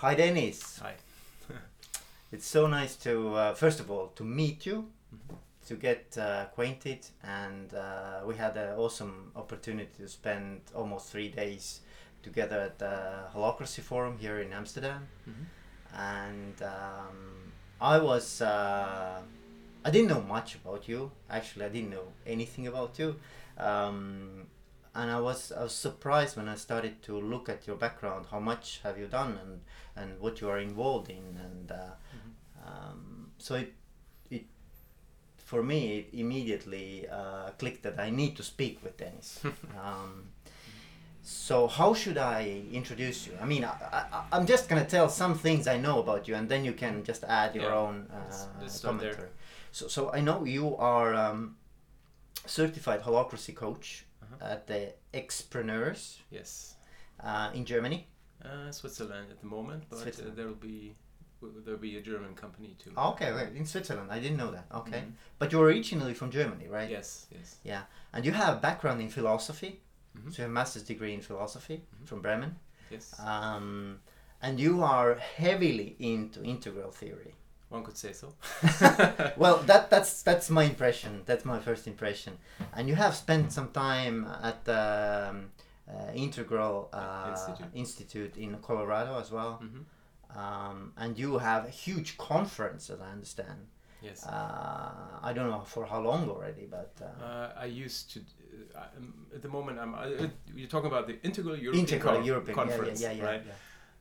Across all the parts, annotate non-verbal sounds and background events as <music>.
Hi, Dennis. Hi. <laughs> It's so nice to, uh, first of all, to meet you, to get uh, acquainted, and uh, we had an awesome opportunity to spend almost three days together at the Holacracy Forum here in Amsterdam. And um, I was, uh, I didn't know much about you. Actually, I didn't know anything about you. Um, and I was I was surprised when I started to look at your background. How much have you done, and and what you are involved in, and uh, um, so it it for me it immediately uh, clicked that I need to speak with Dennis. <laughs> um, so how should I introduce you? I mean, I, I, I'm just gonna tell some things I know about you, and then you can just add your Yeah, own uh, let's- let's there. commentary. So, so I know you are um, certified holacracy coach Uh-huh. at the Expreneurs Yes. uh, in Germany. Uh, Switzerland at the moment, but uh, there'll be there'll be a German company too. Oh, okay, okay, in Switzerland. I didn't know that. Okay, Mhm. but you're originally from Germany, right? Yes. Yes. Yeah, and you have a background in philosophy. Mhm. So you have a master's degree in philosophy Mhm. from Bremen, Yes. um, and you are heavily into integral theory. One could say so. <laughs> well, that that's that's my impression. That's my first impression. And you have spent some time at the um, uh, Integral uh, Institute. Institute in Colorado as well. hmm Um, and you have a huge conference, as I understand. Yes. Uh, I don't know for how long already, but uh, Uh, I used to. Uh, um, at the moment, I'm. You're talking about the Integral European Integral European Conference, yeah, yeah, yeah, right?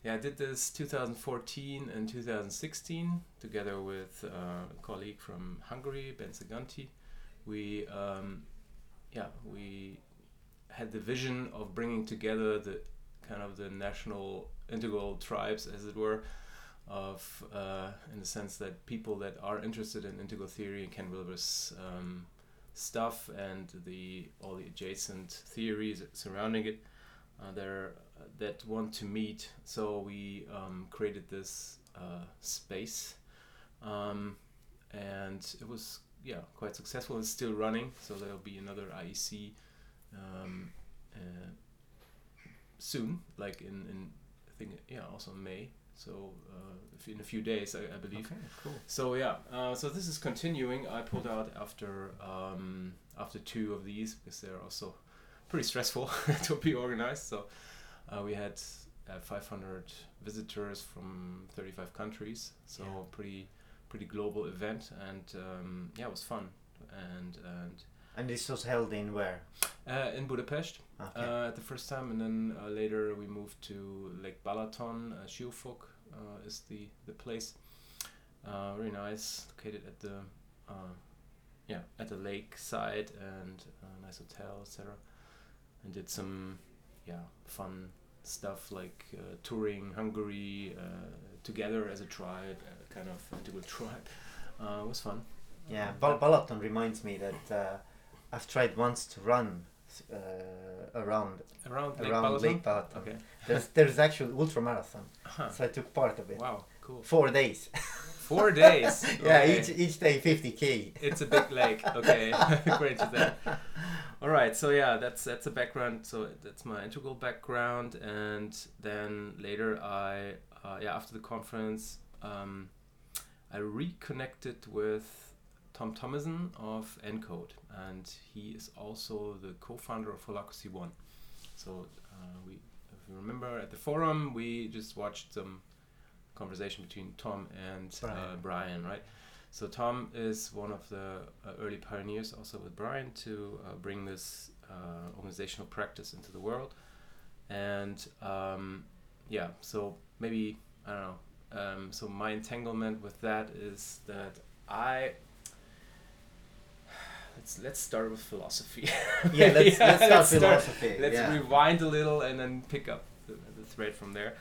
Yeah. I did this 2014 and 2016 together with uh, a colleague from Hungary, Bence Ganti. We, um, yeah, we had the vision of bringing together the kind of the national integral tribes, as it were, of uh, in the sense that people that are interested in integral theory and Ken Wilber's um, stuff and the all the adjacent theories surrounding it, uh, there uh, that want to meet. So we um, created this uh, space, um, and it was yeah quite successful. It's still running, so there'll be another IEC um, uh, soon, like in in I think yeah also May. So uh, in a few days, I, I believe. Okay, cool. So yeah, uh, so this is continuing. I pulled out after um, after two of these because they're also pretty stressful <laughs> to be organized. So uh, we had uh, 500 visitors from 35 countries. So Yeah. pretty pretty global event, and um, yeah, it was fun. And and And this was held in where? uh, in Budapest Okay. uh, at the first time, and then uh, later we moved to Lake Balaton. Uh, Siófok uh, is the the place. Uh, very nice, located at the uh, yeah at the lake side and uh, nice hotel, etc. And did some yeah fun stuff like uh, touring Hungary uh, together as a tribe, uh, kind of integral <laughs> tribe. Uh, it was fun. Yeah, Bal- Balaton reminds me that uh, I've tried once to run uh, around Around Lake around Balaton. Lake Balaton. Okay. There's there's actual ultra marathon, Huh. so I took part of it. Wow. Cool. Four days. Four days. <laughs> yeah, Okay. each each day 50k. it's a big lake. Okay, <laughs> great to that. All right, so yeah, that's that's a background. So that's my integral background, and then later I, uh, yeah, after the conference, um, I reconnected with Tom Thomison of Encode, and he is also the co-founder of Holacracy One. So uh, we, if you remember, at the forum we just watched some conversation between Tom and Uh, Brian. Brian, right? So Tom is one of the uh, early pioneers, also with Brian, to uh, bring this uh, organizational practice into the world. And um, yeah, so maybe I don't know. Um, so my entanglement with that is that I let's let's start with philosophy. <laughs> Yeah, let's let's start let's philosophy. let's yeah. rewind a little and then pick up the, the thread from there.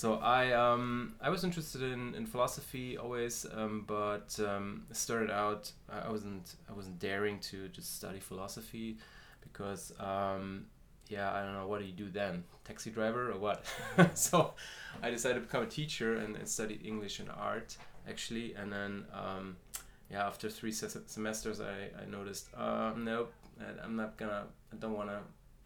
So I um, I was interested in, in philosophy always, um, but um, started out I wasn't I wasn't daring to just study philosophy because um, yeah I don't know what do you do then? Taxi driver or what? <laughs> So I decided to become a teacher and, and studied English and art actually and then um, yeah after three se- semesters I, I noticed uh, nope I'm not gonna I don't want to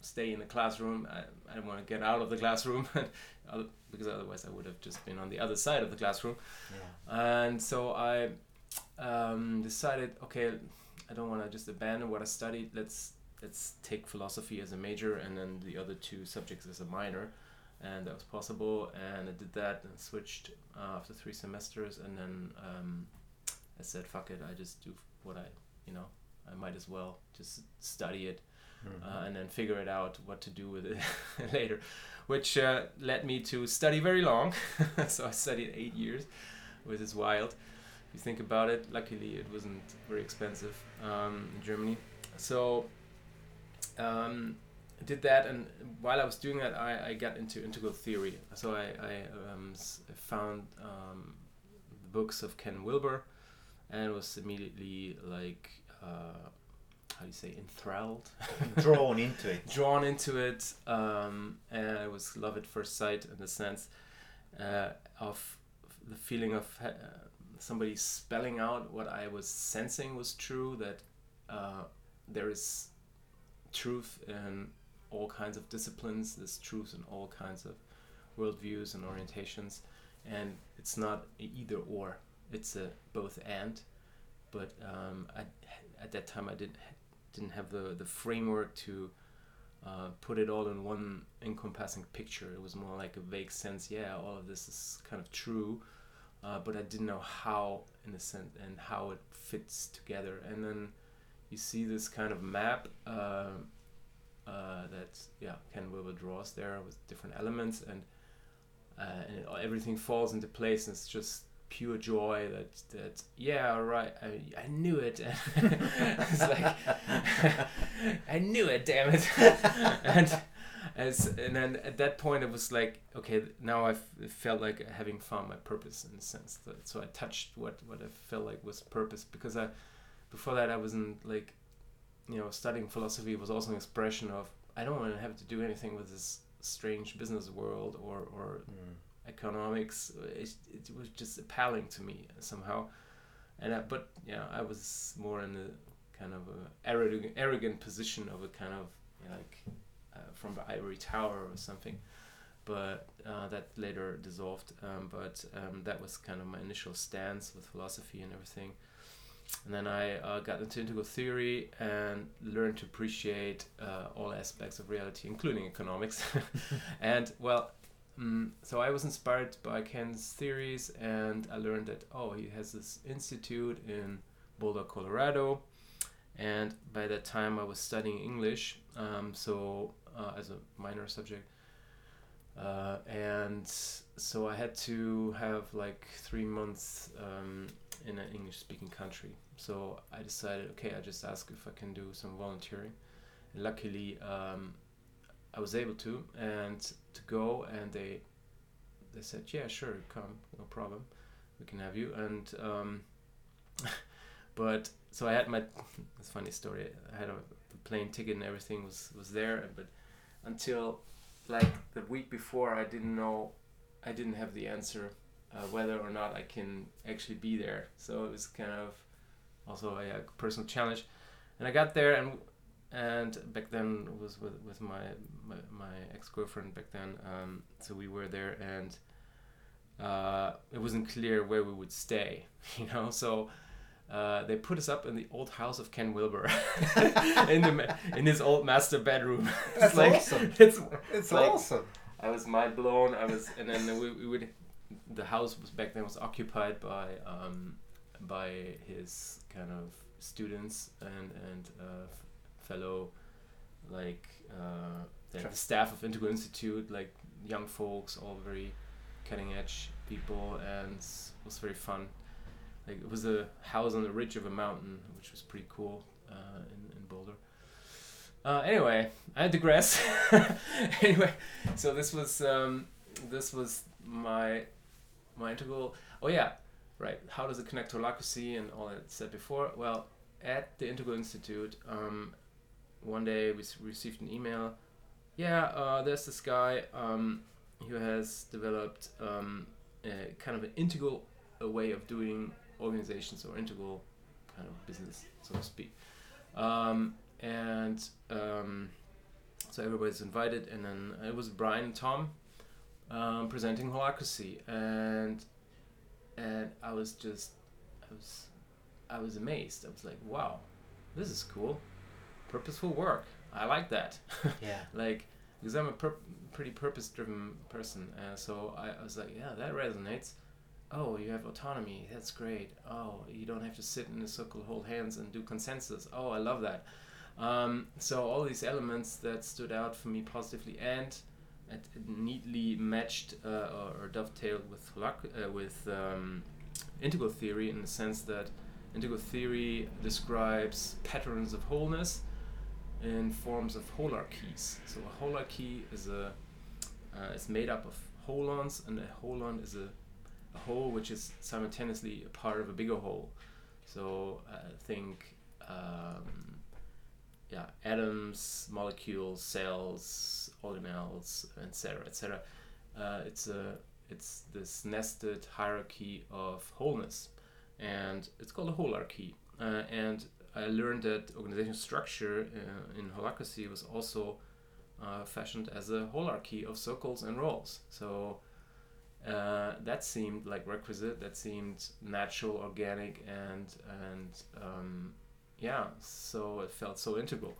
stay in the classroom. I, I didn't want to get out of the classroom <laughs> because otherwise I would have just been on the other side of the classroom. Yeah. And so I um, decided, okay, I don't want to just abandon what I studied. Let's let's take philosophy as a major and then the other two subjects as a minor, and that was possible. And I did that and switched uh, after three semesters, and then um, I said, fuck it, I just do what I, you know, I might as well just study it Mhm. uh, and then figure it out what to do with it <laughs> later, which uh, led me to study very long. <laughs> so I studied eight years, which is wild. If you think about it, luckily it wasn't very expensive um, in Germany. So um, I did that, and while I was doing that, I, I got into integral theory. So I, I um, found um, the books of Ken Wilber, and was immediately like, uh, how do you say, enthralled <laughs> Drawn into it. drawn into it, um, and I was love at first sight in the sense uh, of the feeling of uh, somebody spelling out what I was sensing was true. That uh, there is truth in all kinds of disciplines. There's truth in all kinds of worldviews and orientations, and it's not a either or. It's a both and. But um, I, at that time, I didn't didn't have the the framework to uh, put it all in one encompassing picture. It was more like a vague sense. Yeah, all of this is kind of true, uh, but I didn't know how, in a sense, and how it fits together. And then you see this kind of map uh, uh, that yeah Ken Wilber draws there with different elements, and uh, and it, everything falls into place. And it's just pure joy that that yeah right I, I knew it. <laughs> It's like <laughs> I knew it damn it. <laughs> And as and then at that point it was like okay now I felt like having found my purpose in a sense. That, so I touched what what I felt like was purpose because I before that I wasn't like you know studying philosophy. Was also an expression of I don't want to have to do anything with this strange business world or or Mm. Economics it, it was just appalling to me somehow. And I, but yeah i was more in the kind of arrogant, arrogant position of a kind of you know, like uh, from the ivory tower or something. But uh, that later dissolved um, but um, that was kind of my initial stance with philosophy and everything. And then I uh, got into integral theory and learned to appreciate uh, all aspects of reality, including economics. <laughs> and well, Mm, so I was inspired by Ken's theories, and I learned that oh, he has this institute in Boulder, Colorado, and by that time I was studying English, um, so uh, as a minor subject, uh, and so I had to have like three months um, in an English-speaking country. So I decided, okay, I just ask if I can do some volunteering. And luckily, um, I was able to and to go and they they said yeah sure come no problem we can have you. And um, <laughs> but so I had my <laughs> it's funny story I had a plane ticket and everything was was there but until like the week before I didn't know I didn't have the answer uh, whether or not I can actually be there. So it was kind of also a, a personal challenge. And I got there and and back then was with, with my, my, my ex-girlfriend back then um, so we were there and uh, it wasn't clear where we would stay <laughs> you know so uh, they put us up in the old house of Ken Wilber <laughs> in the in his old master bedroom. <laughs> It's That's like- awesome. It's It's like- awesome. I was mind blown. I was, and then we, we would. The house was back then was occupied by um, by his kind of students and and uh, fellow like uh, the, staff of Integral Institute, like young folks, all very cutting edge people, and it was very fun. Like it was a house on the ridge of a mountain, which was pretty cool uh, in in Boulder. Uh, anyway, I digress. <laughs> anyway, so this was um, this was my my integral. Oh yeah, right. How does it connect to holacracy and all that said before? Well, at the Integral Institute, um, one day we received an email. Yeah, uh, there's this guy um, who has developed um, a kind of an integral way of doing organizations or integral kind of business, so to speak. Um, and um, so everybody's invited, and then it was Brian and Tom um, presenting Holacracy, and and I was just I was I was amazed. I was like, wow, this is cool, purposeful work. I like that. <laughs> Yeah. like because I'm a pur- pretty purpose-driven person, uh, so I, I was like, yeah, that resonates. Oh, you have autonomy. That's great. Oh, you don't have to sit in a circle, hold hands, and do consensus. Oh, I love that. Um, so all these elements that stood out for me positively and it, it neatly matched uh, or, or dovetailed with holac- uh, with um, integral theory in the sense that integral theory describes patterns of wholeness in forms of holarchies. So a holarchy is a uh, is made up of holons, and a holon is a, a whole which is simultaneously a part of a bigger whole. So I think um, yeah, atoms, molecules, cells, organelles, etc., etc. Uh, it's a it's this nested hierarchy of wholeness, and it's called a holarchy. Uh, and I learned that organizational structure uh, in holacracy was also uh, fashioned as a holarchy of circles and roles. So uh, that seemed like requisite. That seemed natural, organic, and and um, yeah. So it felt so integral.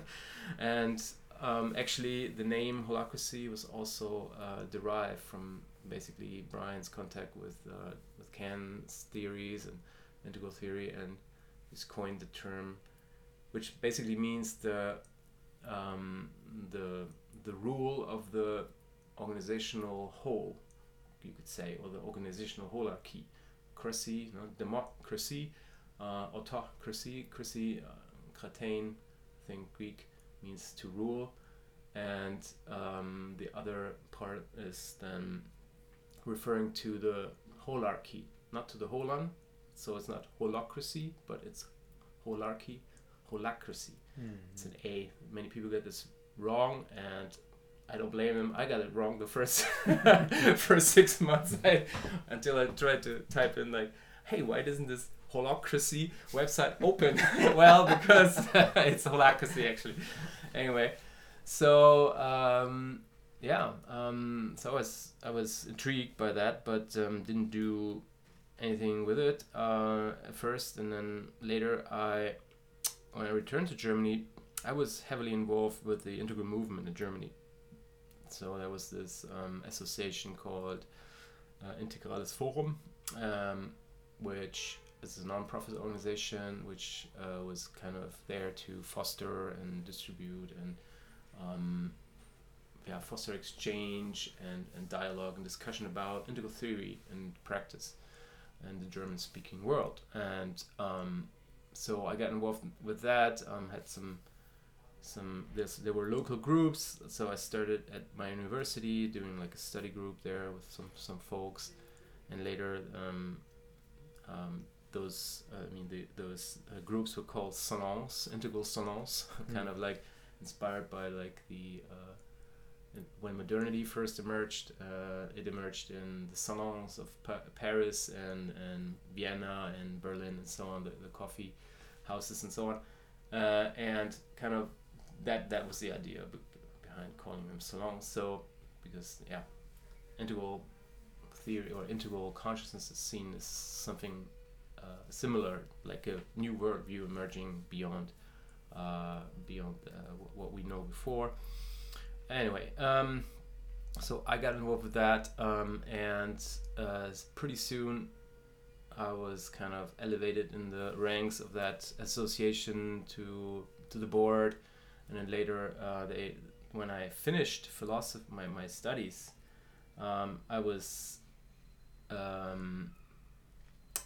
<laughs> and um, actually, the name holacracy was also uh, derived from basically Brian's contact with uh, with Ken's theories and integral theory, and he's coined the term, which basically means the um, the the rule of the organizational whole, you could say, or the organizational hierarchy, cracy, no, democracy, uh, autocracy, cracy, uh, kratein, I think Greek means to rule, and um, the other part is then referring to the holarchy, not to the holon, so it's not holocracy, but it's holarchy, holacracy. It's an A. Many people get this wrong, and I don't blame them. I got it wrong the first <laughs> first six months <laughs> I, until I tried to type in like, "Hey, why doesn't this holacracy website open?" <laughs> well, because it's holacracy actually. Anyway, so um, yeah, um, so I was I was intrigued by that, but um, didn't do anything with it uh, at first, and then later I when I returned to Germany, I was heavily involved with the integral movement in Germany. So there was this um, association called uh, Integrales Forum, um, which is a non-profit organization which uh, was kind of there to foster and distribute and um, yeah, foster exchange and, and dialogue and discussion about integral theory and practice in the German-speaking world. And um, so I got involved with that. Um, had some some this there were local groups. So I started at my university doing like a study group there with some some folks, and later um, um, those uh, I mean the, those uh, groups were called salons, integral salons, <laughs> kind of like inspired by like the. Uh, when modernity first emerged, uh, it emerged in the salons of pa- Paris and, and Vienna and Berlin and so on, the, the coffee houses and so on. Uh, and kind of that that was the idea be- behind calling them salons. So, because, yeah, integral theory or integral consciousness is seen as something uh, similar, like a new worldview emerging beyond. Uh, beyond uh, wh- what we know before, anyway, um, so I got involved with that, um, and uh, pretty soon I was kind of elevated in the ranks of that association to to the board, and then later uh, they when I finished philosophy my, my studies, um, I was um,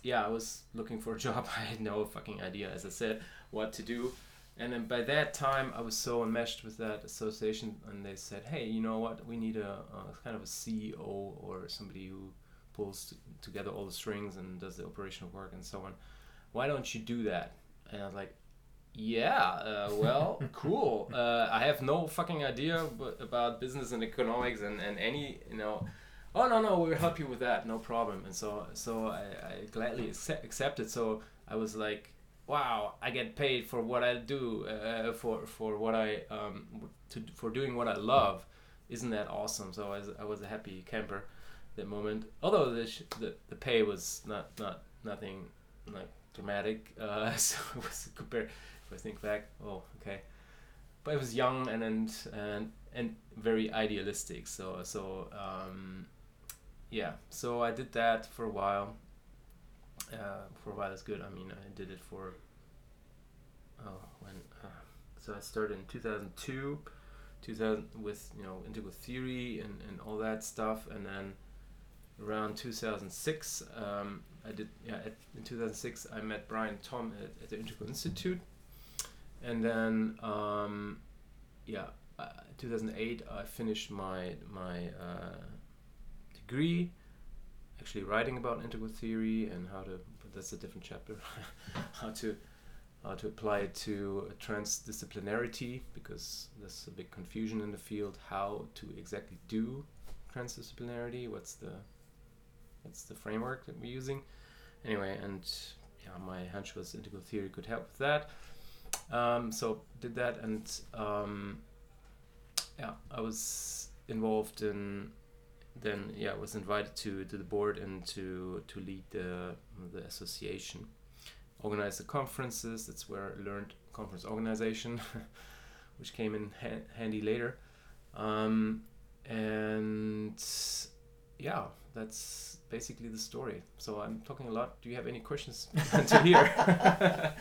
yeah I was looking for a <laughs> job. I had no fucking idea, as I said, what to do and then by that time i was so enmeshed with that association and they said hey you know what? We need a, a kind of a ceo or somebody who pulls t- together all the strings and does the operational work and so on. Why don't you do that? And i was like yeah uh, well <laughs> cool. Uh, i have no fucking idea b- about business and economics and, and any you know oh no no we'll help you with that. No problem. And so so i, I gladly accept, accepted. So i was like wow, I get paid for what I do, uh, for for what I um, to for doing what I love. Isn't that awesome? So I was, I was a happy camper that moment. Although the, sh- the the pay was not not nothing like dramatic. <laughs> Uh, so it was compared. If I think back, oh okay, but it was young and and and, and very idealistic. So so um, yeah. So I did that for a while. Uh, for a while is good. I mean, I did it for oh when uh, so I started in 2002 2000 with you know integral theory and, and all that stuff. And then around 2006 um, I did yeah at, in 2006 I met Brian Tom at, at the Integral Institute. And then um, yeah uh, 2008 I finished my my uh, degree actually writing about integral theory and how to that's a different chapter <laughs> how to how to apply it to transdisciplinarity because there's a big confusion in the field how to exactly do transdisciplinarity what's the what's the framework that we're using. Anyway and yeah my hunch was integral theory could help with that. Um, so did that and um, yeah i was involved in then yeah I was invited to, to the board and to to lead the the association. Organize the conferences that's where i learned conference organization <laughs> which came in ha- handy later. Um, and yeah that's basically the story. So i'm talking a lot. Do you have any questions <laughs> to hear? <laughs>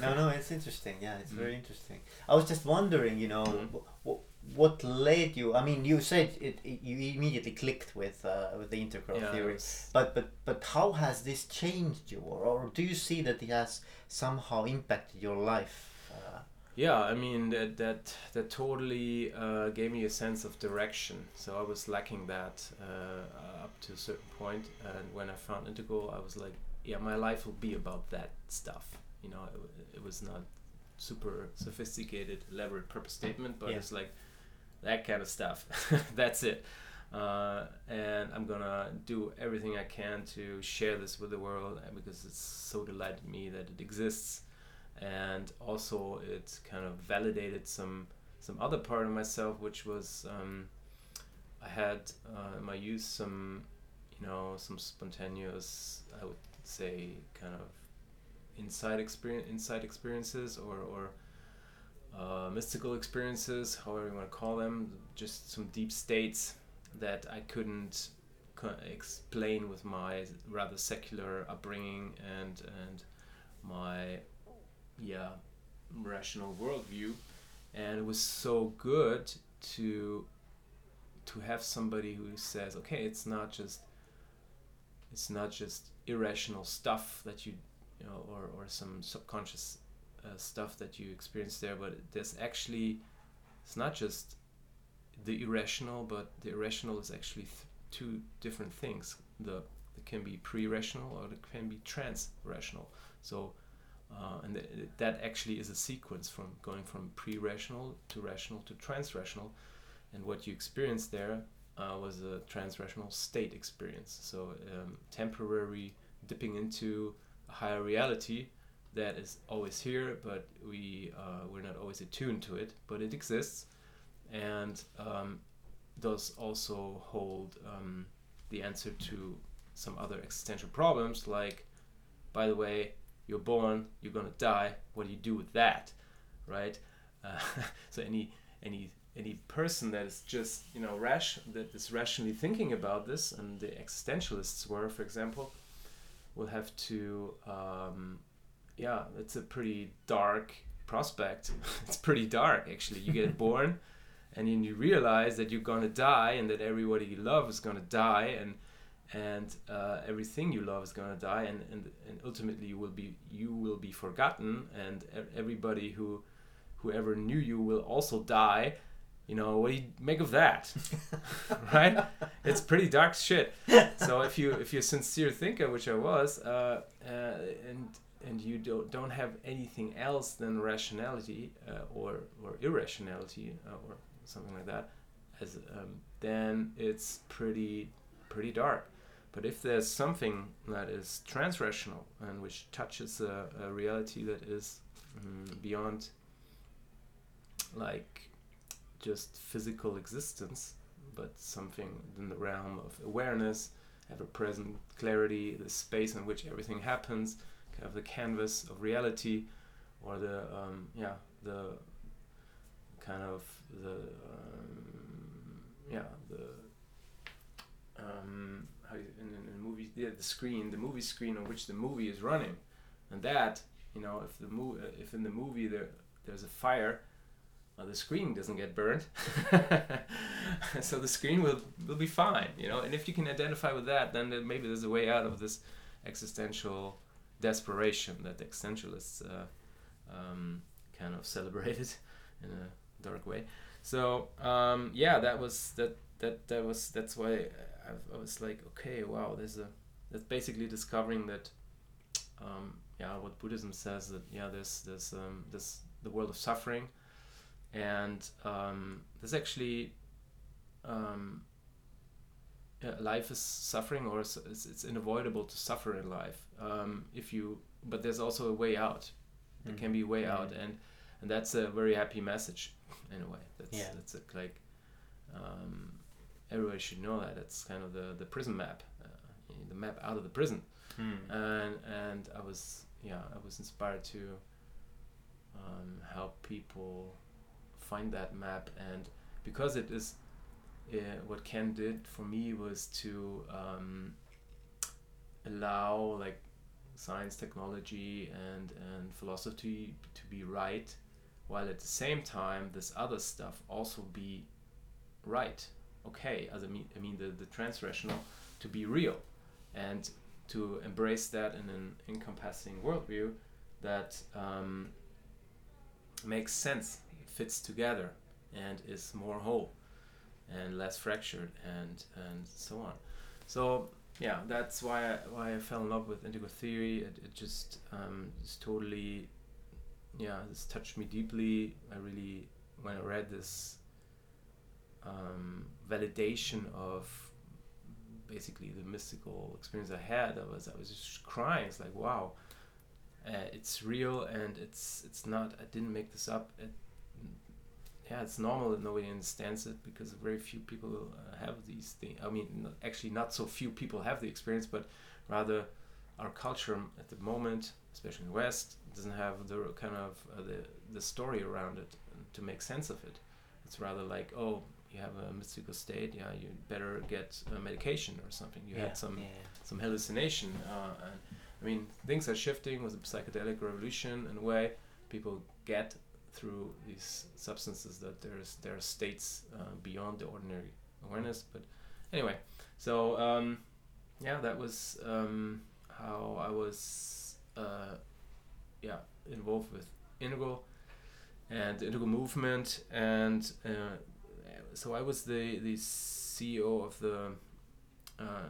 No no it's interesting. Yeah it's Mm. very interesting. I was just wondering you know Mhm. what, what led you i mean you said it, it you immediately clicked with uh, with the integral yeah, theory but but but how has this changed you or, or do you see that it has somehow impacted your life uh, Yeah, I mean that that that totally uh, gave me a sense of direction. So I was lacking that uh, up to a certain point, and when I found Integral, I was like, yeah, my life will be about that stuff. You know, it, it was not super sophisticated, elaborate purpose statement, but Yeah. it's like that kind of stuff. <laughs> That's it. Uh, and I'm gonna do everything I can to share this with the world uh, because it's so delighted me that it exists and also it kind of validated some some other part of myself which was um, I had uh, in my youth some you know some spontaneous I would say kind of inside experience inside experiences or or uh, mystical experiences however you want to call them just some deep states that I couldn't co- explain with my rather secular upbringing and and my yeah rational worldview. And it was so good to to have somebody who says okay it's not just it's not just irrational stuff that you you know or, or some subconscious uh, stuff that you experience there but there's actually it's not just the irrational but the irrational is actually th- two different things. The it can be pre-rational or it can be trans-rational so uh, and th- that actually is a sequence from going from pre-rational to rational to trans-rational. And what you experienced there uh, was a trans-rational state experience. So um, temporary dipping into a higher reality that is always here but we uh, we're not always attuned to it but it exists. And um, does also hold um, the answer to some other existential problems like by the way you're born you're gonna die. What do you do with that? Right? Uh, <laughs> so any any any person that is just you know rash that is rationally thinking about this and the existentialists were for example will have to um, yeah it's a pretty dark prospect. <laughs> It's pretty dark actually. You get <laughs> born and then you realize that you're gonna die and that everybody you love is gonna die and and uh, everything you love is gonna die and, and and ultimately you will be you will be forgotten and everybody who whoever knew you will also die. You know what do you make of that? <laughs> Right? It's pretty dark shit. So if you if you're a sincere thinker which i was uh, uh, and and you don't don't have anything else than rationality uh, or or irrationality uh, or something like that as um, then it's pretty pretty dark. But if there's something that is transrational and which touches a, a reality that is mm, beyond like just physical existence, but something in the realm of awareness, ever present clarity, the space in which everything happens, of the canvas of reality, or the um, yeah the kind of the um, yeah the um, how you, in, in, in movies yeah, the screen the movie screen on which the movie is running, and that you know if the movie if in the movie there there's a fire uh, the screen doesn't get burned. <laughs> So the screen will will be fine you know? And if you can identify with that then maybe there's a way out of this existential desperation that existentialists uh, um, kind of <laughs> celebrated in a dark way. So um, yeah that was that that that was that's why I, I was like okay wow there's a that's basically discovering that um, yeah what Buddhism says that yeah there's there's um, this the world of suffering. And um, there's actually um, yeah, life is suffering or it's, it's, unavoidable to suffer in life um, if you but there's also a way out there mm. can be a way out and and that's a very happy message <laughs> in a way that's yeah. that's a, like um, everybody should know that it's kind of the the prison map uh, the map out of the prison mm. and and I was yeah I was inspired to um, help people find that map and because it is uh, what Ken did for me was to um, allow like science technology and and philosophy to be right while at the same time this other stuff also be right okay as I mean I mean the, the transrational to be real and to embrace that in an encompassing worldview that um, makes sense fits together and is more whole and less fractured and and so on. So yeah that's why I, why I fell in love with integral theory. It, it just um, just totally yeah this touched me deeply. I really when I read this um, validation of basically the mystical experience I had I was I was just crying. It's like wow uh, it's real and it's it's not I didn't make this up it, yeah, it's normal that nobody understands it because very few people uh, have these things. I mean, not, actually, not so few people have the experience, but rather our culture at the moment, especially in the West, doesn't have the kind of uh, the the story around it to make sense of it. It's rather like, oh, you have a mystical state, yeah, you better get a medication or something. You yeah, had some yeah. some hallucination. Uh, and, I mean, things are shifting with the psychedelic revolution in a way. People get through these substances that there's there are states uh, beyond the ordinary awareness. But anyway, so um, yeah, that was um, how I was uh, yeah involved with Integral and the Integral movement, and uh, so I was the the CEO of the uh,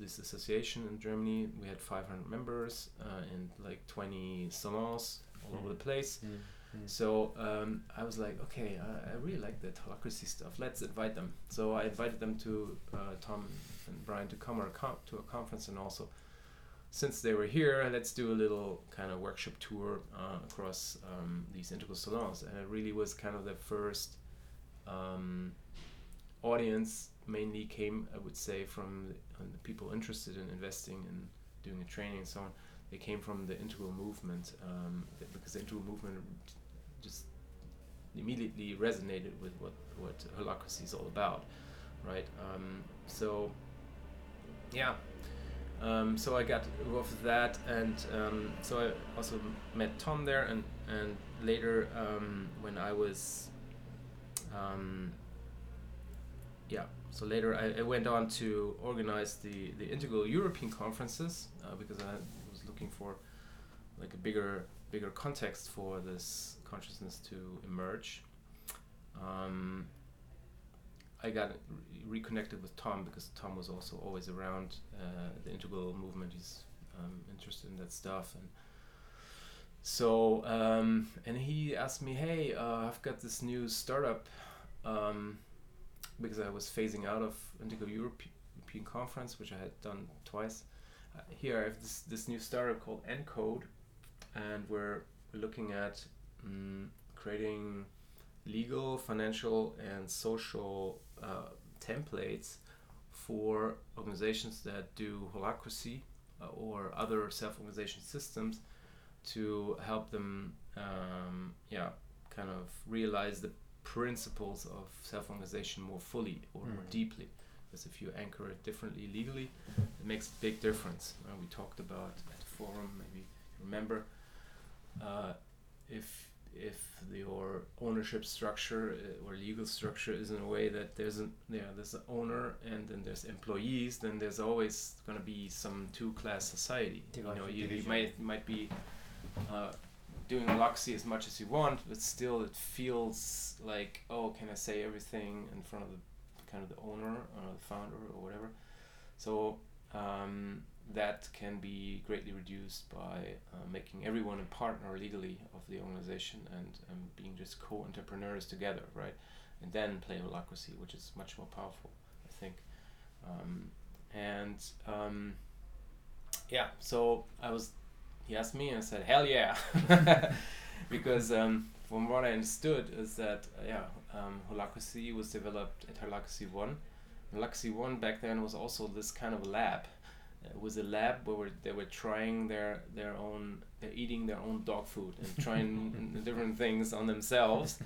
this association in Germany. We had 500 members uh, in like 20 salons all mm. over the place. Mm Mm. So um, I was like, okay, I, I, really like that holacracy stuff. Let's invite them. So I invited them to uh, Tom and Brian to come or com- to a conference, and also since they were here, let's do a little kind of workshop tour uh, across um, these integral salons. And it really was kind of the first um, audience. Mainly came, I would say, from the, uh, the people interested in investing and doing a training and so on they came from the integral movement um, because the integral movement just immediately resonated with what what holacracy is all about, right? Um, so yeah, um, so I got involved with that, and um, so I also met Tom there, and and later um, when I was um, yeah, so later I, I, went on to organize the the integral European conferences uh, because I was looking for like a bigger bigger context for this consciousness to emerge. Um, I got re- reconnected with Tom because Tom was also always around uh, the integral movement. He's um, interested in that stuff, and so um, and he asked me, "Hey, uh, I've got this new startup." Um, because I was phasing out of Integral Europe- European conference, which I had done twice. Uh, here I have this this new startup called Encode, and we're looking at um, creating legal, financial, and social uh, templates for organizations that do holacracy uh, or other self-organization systems to help them, um, yeah, kind of realize the principles of self-organization more fully or mm. more deeply. Because if you anchor it differently legally, it makes a big difference. Uh, we talked about at the forum, maybe remember, uh, if if your ownership structure uh, or legal structure is in a way that there's an yeah there's an owner and then there's employees, then there's always going to be some two class society. you know, you, you might might be uh, doing Luxy as much as you want, but still it feels like oh, can I say everything in front of the kind of the owner or the founder or whatever? So um, that can be greatly reduced by uh, making everyone a partner legally of the organization and um, being just co-entrepreneurs together, right? And then play holacracy, which is much more powerful, I think. Um, and um, yeah, so I was. He asked me, and I said, "Hell yeah," <laughs> because um, from what I understood is that uh, yeah, um, holacracy was developed at Holacracy One. Holacracy One back then was also this kind of lab it was a lab where they were trying their their own they're eating their own dog food and trying <laughs> different things on themselves.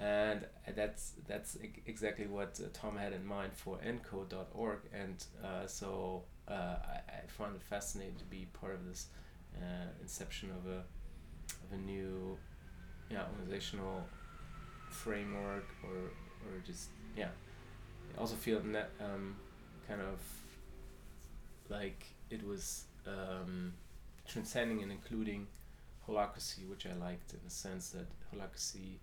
And that's that's exactly what uh, Tom had in mind for encode.org and uh, so uh, I, I found it fascinating to be part of this uh, inception of a of a new yeah organizational framework or or just yeah. I also feel that um, kind of like it was um, transcending and including holacracy, which I liked in the sense that holacracy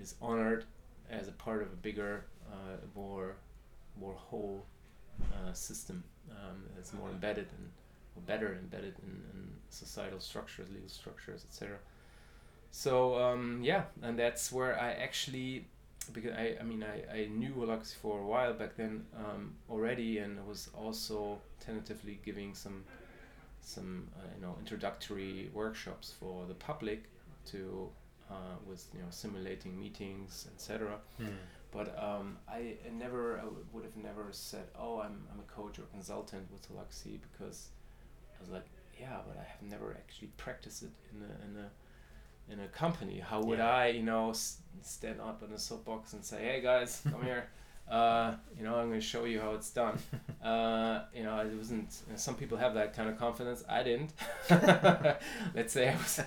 is honored as a part of a bigger, uh, more more whole uh, system um, that's more embedded and or better embedded in, in societal structures, legal structures, etc. So um, yeah, and that's where I actually because I, I mean I, I knew Holacracy for a while back then um, already and I was also tentatively giving some some uh, you know introductory workshops for the public to uh, with you know simulating meetings etc mm. but um, I, never I would have never said oh I'm, I'm a coach or consultant with Holacracy because I was like yeah but I have never actually practiced it in a, in a in a company how would yeah. i you know s- stand up in a soapbox and say hey guys come here. <laughs> Uh, you know i'm going to show you how it's done. <laughs> Uh, you know it wasn't you know, some people have that kind of confidence. I didn't. <laughs> Let's say i was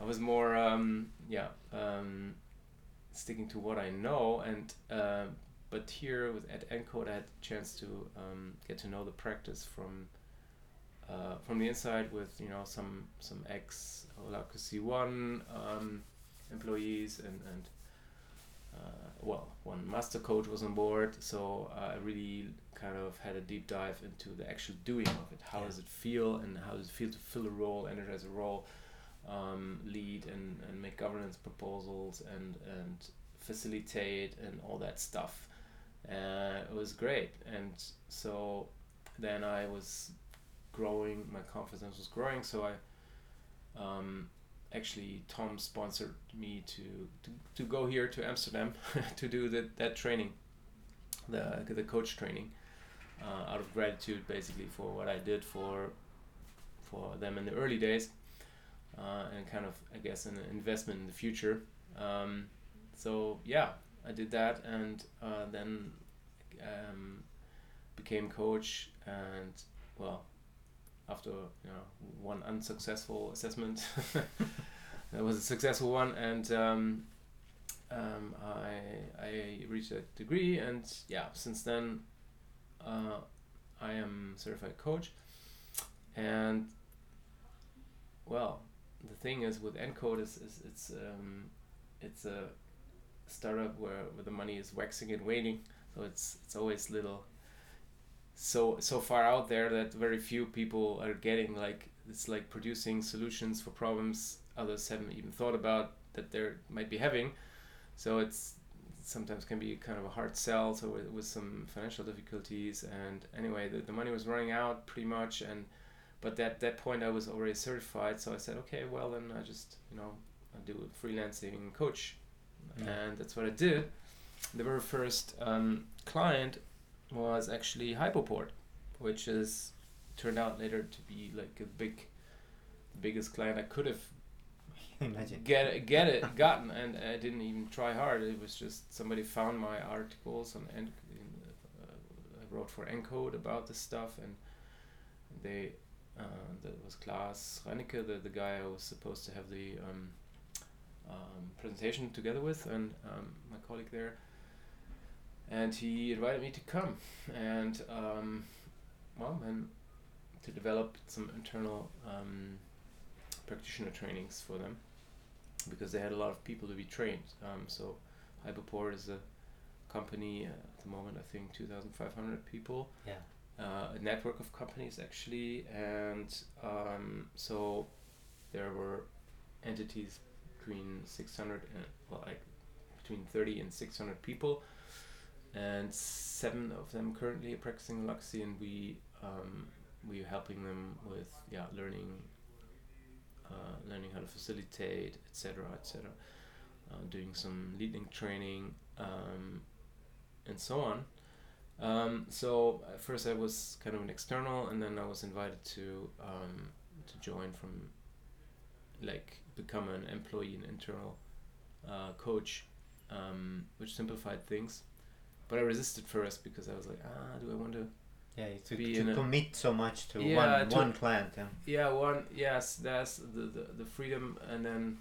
i was more um, yeah um, sticking to what i know and uh, but here with at encode i had the chance to um, get to know the practice from uh, from the inside with you know some some ex Holacracy One um, employees and and uh, well one master coach was on board. So I really kind of had a deep dive into the actual doing of it. How yeah. does it feel and how does it feel to fill a role energize a role um, lead and, and make governance proposals and and facilitate and all that stuff. Uh, it was great. And so then I was growing, my confidence was growing. So I um, actually Tom sponsored me to, to, to go here to Amsterdam <laughs> to do that that training, the the coach training, uh, out of gratitude basically for what I did for for them in the early days, uh, and kind of I guess an investment in the future. Um, so yeah, I did that and uh, then um, became coach and well after you know one unsuccessful assessment. <laughs> that was a successful one, and um, um, I I reached a degree, and yeah, since then uh, I am certified coach, and well, the thing is with Encode is, is it's um, it's a startup where, where the money is waxing and waning, so it's it's always little so so far out there that very few people are getting like it's like producing solutions for problems others haven't even thought about that they might be having so it's sometimes can be kind of a hard sell. So with, with some financial difficulties, and anyway, the, the money was running out pretty much, and but at that point I was already certified. So I said, okay, well then I just you know I do a freelancing coach, Mm. and that's what I did. The very first um, client was actually Hypoport, which is turned out later to be like a big, the biggest client I could have <laughs> Imagine. get it, get it gotten, and I didn't even try hard. It was just somebody found my articles on in, uh, I wrote for Encode about this stuff, and they uh, that was Klaas Reinecke, the the guy I was supposed to have the um, um, presentation together with, and um, my colleague there, and he invited me to come, and um, well, then to develop some internal um, practitioner trainings for them because they had a lot of people to be trained. Um, so Hyperport is a company uh, at the moment, I think 2,500 people, Yeah. uh, a network of companies actually, and um, so there were entities between 600 and well, like between 30 and 600 people, and seven of them currently are practicing Luxy, and we um, we're helping them with yeah learning uh, learning how to facilitate, etc., etc., uh, doing some leading training, um, and so on. Um, so at first I was kind of an external, and then I was invited to um, to join from like become an employee, an internal uh, coach, um, which simplified things. But I resisted first because I was like, ah, do I want to Yeah, to, to in a- commit so much to Yeah, one to- one client. Yeah. yeah one yes that's the, the the freedom and then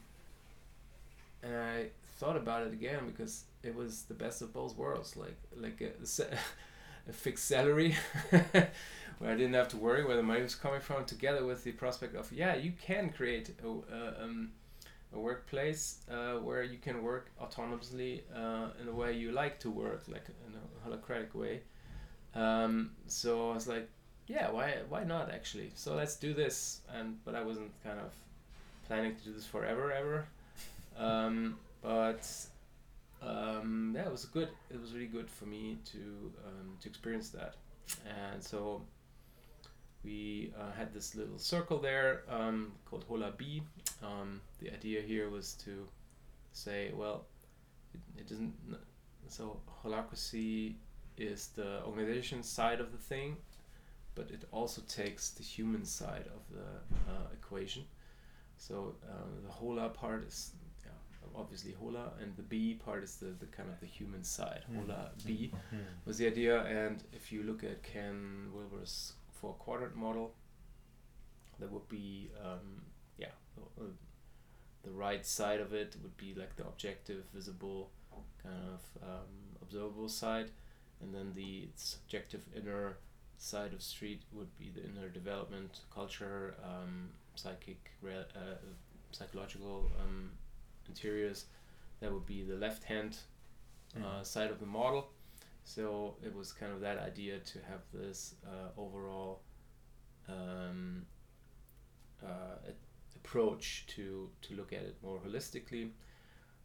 and i thought about it again because it was the best of both worlds like like a, <laughs> a fixed salary <laughs> where i didn't have to worry where the money was coming from together with the prospect of yeah you can create a, uh, um, a workplace uh, where you can work autonomously uh, in the way you like to work like in a holacratic way. Um, so i was like yeah why why not actually? So let's do this. And but i wasn't kind of planning to do this forever ever. <laughs> Um, but um, yeah it was good. It was really good for me to um, to experience that. And so we uh, had this little circle there um, called Hola B. Um, the idea here was to say, well, it, it doesn't. So holacracy is the organization side of the thing, but it also takes the human side of the uh, equation. So uh, the hola part is yeah, obviously hola, and the B part is the, the kind of the human side. Mm. Hola B Mm. was the idea, and if you look at Ken Wilber's four quadrant model, that would be um, uh, the right side of it would be like the objective, visible, kind of um, observable side, and then the subjective inner side of street would be the inner development, culture, um, psychic, uh, psychological um, interiors. That would be the left hand uh, Mm. side of the model. So it was kind of that idea to have this uh, overall um, uh, approach to to look at it more holistically.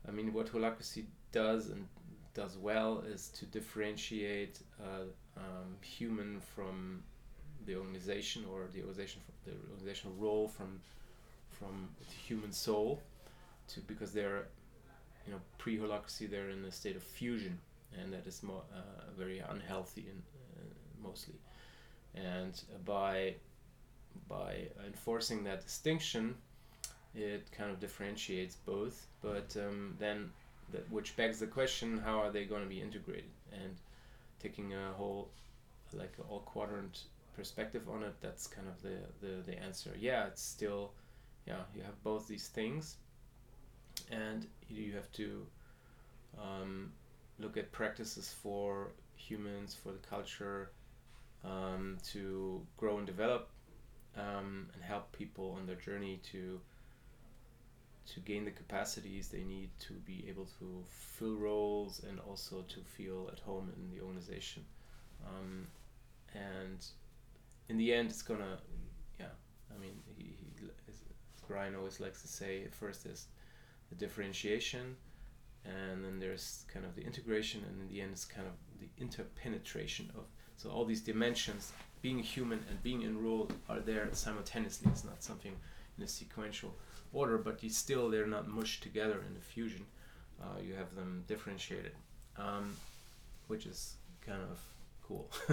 I mean, what holacracy does and does well is to differentiate uh, um, human from the organization or the organization the organizational role from from the human soul to because they're you know pre holacracy they're in a state of fusion and that is more uh, very unhealthy and uh, mostly and by by enforcing that distinction it kind of differentiates both but um, then that which begs the question how are they going to be integrated? And taking a whole like all quadrant perspective on it that's kind of the, the the answer. Yeah it's still yeah you have both these things and you have to um, look at practices for humans for the culture um, to grow and develop um, and help people on their journey to to gain the capacities they need to be able to fill roles and also to feel at home in the organization um, and in the end it's gonna yeah I mean he, he Brian always likes to say first is the differentiation and then there's kind of the integration, and in the end, it's kind of the interpenetration of so all these dimensions, being human and being enrolled, are there simultaneously. It's not something in a sequential order, but you still they're not mushed together in a fusion. Uh, you have them differentiated, um, which is kind of cool. <laughs>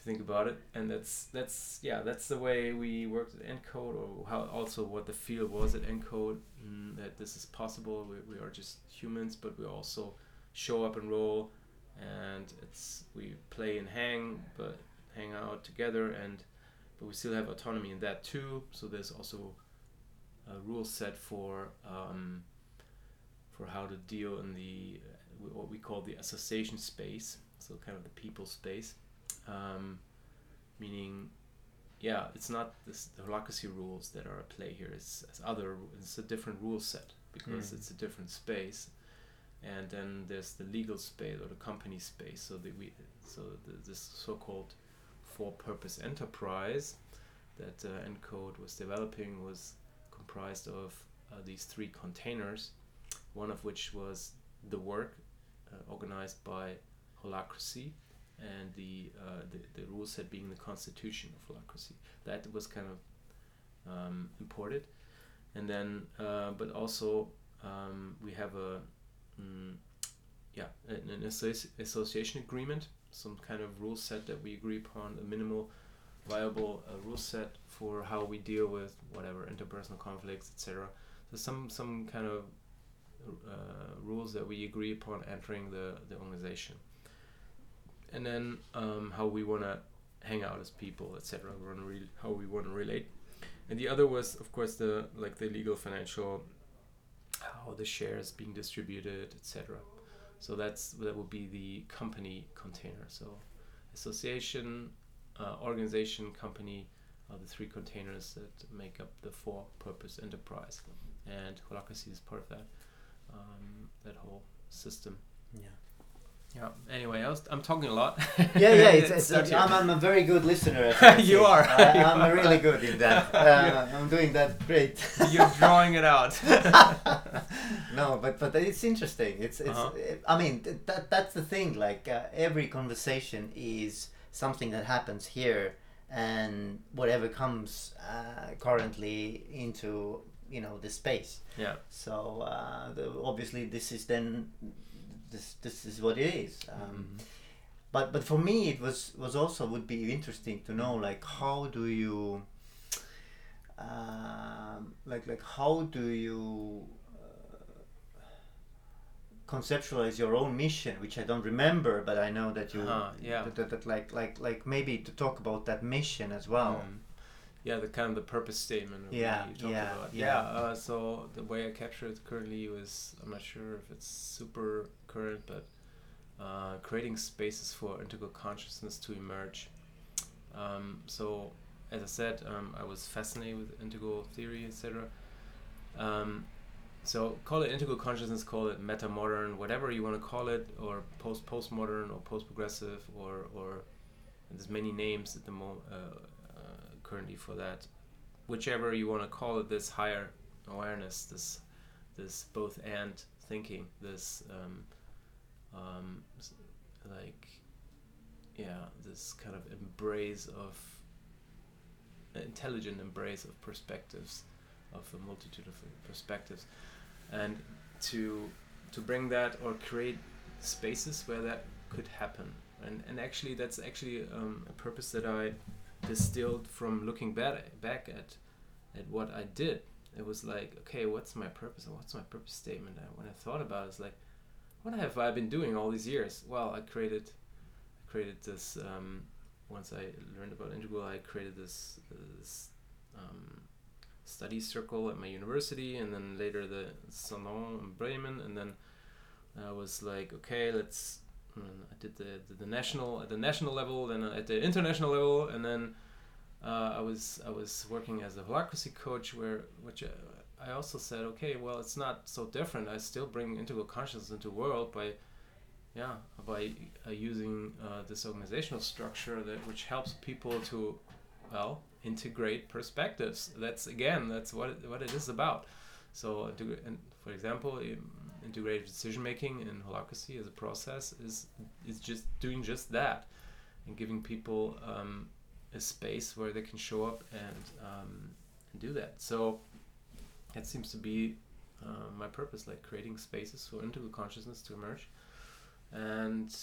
if you think about it and that's that's yeah that's the way we worked at encode or how also what the feel was at encode mm, that this is possible we, we are just humans but we also show up and roll and it's we play and hang but hang out together and but we still have autonomy in that too so there's also a rule set for um, for how to deal in the what we call the association space so kind of the people space um, meaning yeah it's not this, the holacracy rules that are at play here it's, it's other it's a different rule set because mm. it's a different space and then there's the legal space or the company space so that we so the, this so-called for-purpose enterprise that uh, encode was developing was comprised of uh, these three containers one of which was the work uh, organized by holacracy and the, uh, the, the rule set being the constitution of holacracy. That was kind of um, imported, and then uh, but also um, we have a mm, yeah an, an associ- association agreement, some kind of rule set that we agree upon, a minimal viable uh, rule set for how we deal with whatever interpersonal conflicts, etc. So some some kind of uh, rules that we agree upon entering the, the organization and then um, how we want to hang out as people, etc. How we want to relate, and the other was, of course, the like the legal, financial, how the shares being distributed, etc. So that's that would be the company container. So association, uh, organization, company are the three containers that make up the for-purpose enterprise, and holacracy is part of that um, that whole system. Yeah. Yeah. Anyway, I was, I'm talking a lot. yeah, yeah. It's, <laughs> it's, I'm, I'm, a very good listener. <laughs> you are. I, am really good in that. <laughs> Uh, I'm doing that great. You're drawing it out. no, but but it's interesting. It's it's. Uh-huh. I mean, that that's the thing. Like uh, every conversation is something that happens here, and whatever comes uh, currently into you know the space. Yeah. So uh, the, obviously this is then this this is what it is. Um, mm-hmm. But but for me it was was also would be interesting to know like how do you um, like like how do you conceptualize your own mission which i don't remember but i know that you uh, yeah that, that, that, like like like maybe to talk about that mission as well mm. yeah the kind of the purpose statement yeah yeah yeah, yeah. Uh, so the way i capture it currently was i'm not sure if it's super current, but uh, creating spaces for integral consciousness to emerge. Um, so, as I said, um, I was fascinated with integral theory, etc. Um, so, call it integral consciousness, call it meta modern, whatever you want to call it, or post postmodern, or post progressive, or or there's many names at the moment uh, uh, currently for that. Whichever you want to call it, this higher awareness, this this both and thinking, this um, um, like yeah this kind of embrace of intelligent embrace of perspectives of a multitude of perspectives and to to bring that or create spaces where that could happen and and actually that's actually um, a purpose that I distilled from looking back back at at what I did it was like okay what's my purpose what's my purpose statement and when I thought about it it's like what have I been doing all these years? Well, I created, I created this. Um, once I learned about integral, I created this, this um, study circle at my university, and then later the salon in Bremen, and then I was like, okay, let's. I did the, the, the national at the national level, then at the international level, and then uh, I was I was working as a holacracy coach, where which uh, I also said, okay, well, it's not so different. I still bring integral consciousness into the world by, yeah, by uh, using uh, this organizational structure that which helps people to, well, integrate perspectives. That's again, that's what it, what it is about. So, for example, integrative decision making in holacracy as a process is is just doing just that and giving people um, a space where they can show up and, um, and do that. So that seems to be uh, my purpose, like creating spaces for integral consciousness to emerge. And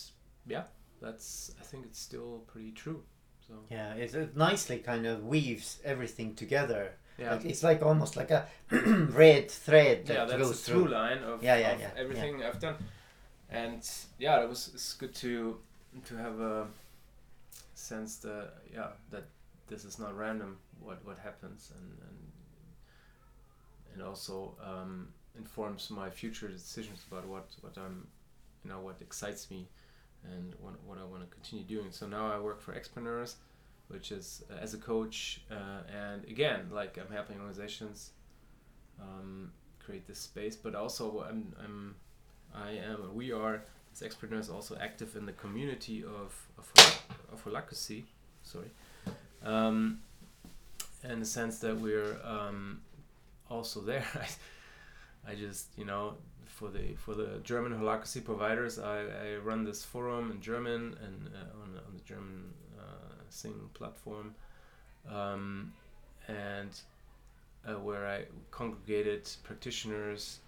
yeah, that's I think it's still pretty true. So Yeah, it, it nicely kind of weaves everything together. yeah, Like, it's like almost like a <clears throat> red thread that yeah, that's goes through through. line of, Yeah, yeah, of yeah, everything I've done. And yeah, it was it's good to to have a sense that yeah that this is not random what what happens and and and also um, informs my future decisions about what what I'm you know what excites me and what, what I want to continue doing. So now I work for Xpreneurs, which is uh, as a coach uh, and again like I'm helping organizations um, create this space, but also I'm I'm I am we are as Xpreneurs also active in the community of of, of holacracy, sorry, um, in the sense that we're um, also there. <laughs> I just you know for the for the German holacracy providers, I, I run this forum in German and uh, on, on the German uh, Xing platform, um, and uh, where I congregated practitioners.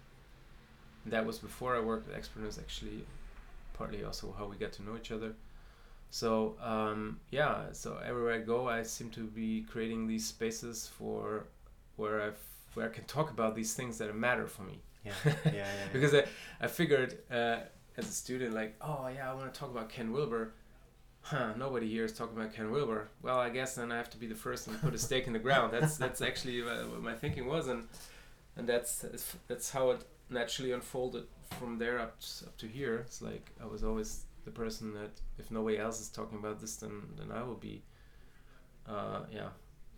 That was before I worked at Xpreneurs, actually, partly also how we got to know each other. So um, yeah, so everywhere I go, I seem to be creating these spaces for where I where I can talk about these things that matter for me. Yeah, <laughs> yeah, yeah. yeah. because I, I figured uh, as a student like oh yeah I want to talk about Ken Wilber. Huh nobody here is talking about Ken Wilber. Well I guess then I have to be the first and put a stake in the ground. <laughs> That's that's actually uh, what my thinking was and and that's that's how it naturally unfolded from there up to, up to here. It's like I was always the person that if nobody else is talking about this then then I will be uh, yeah.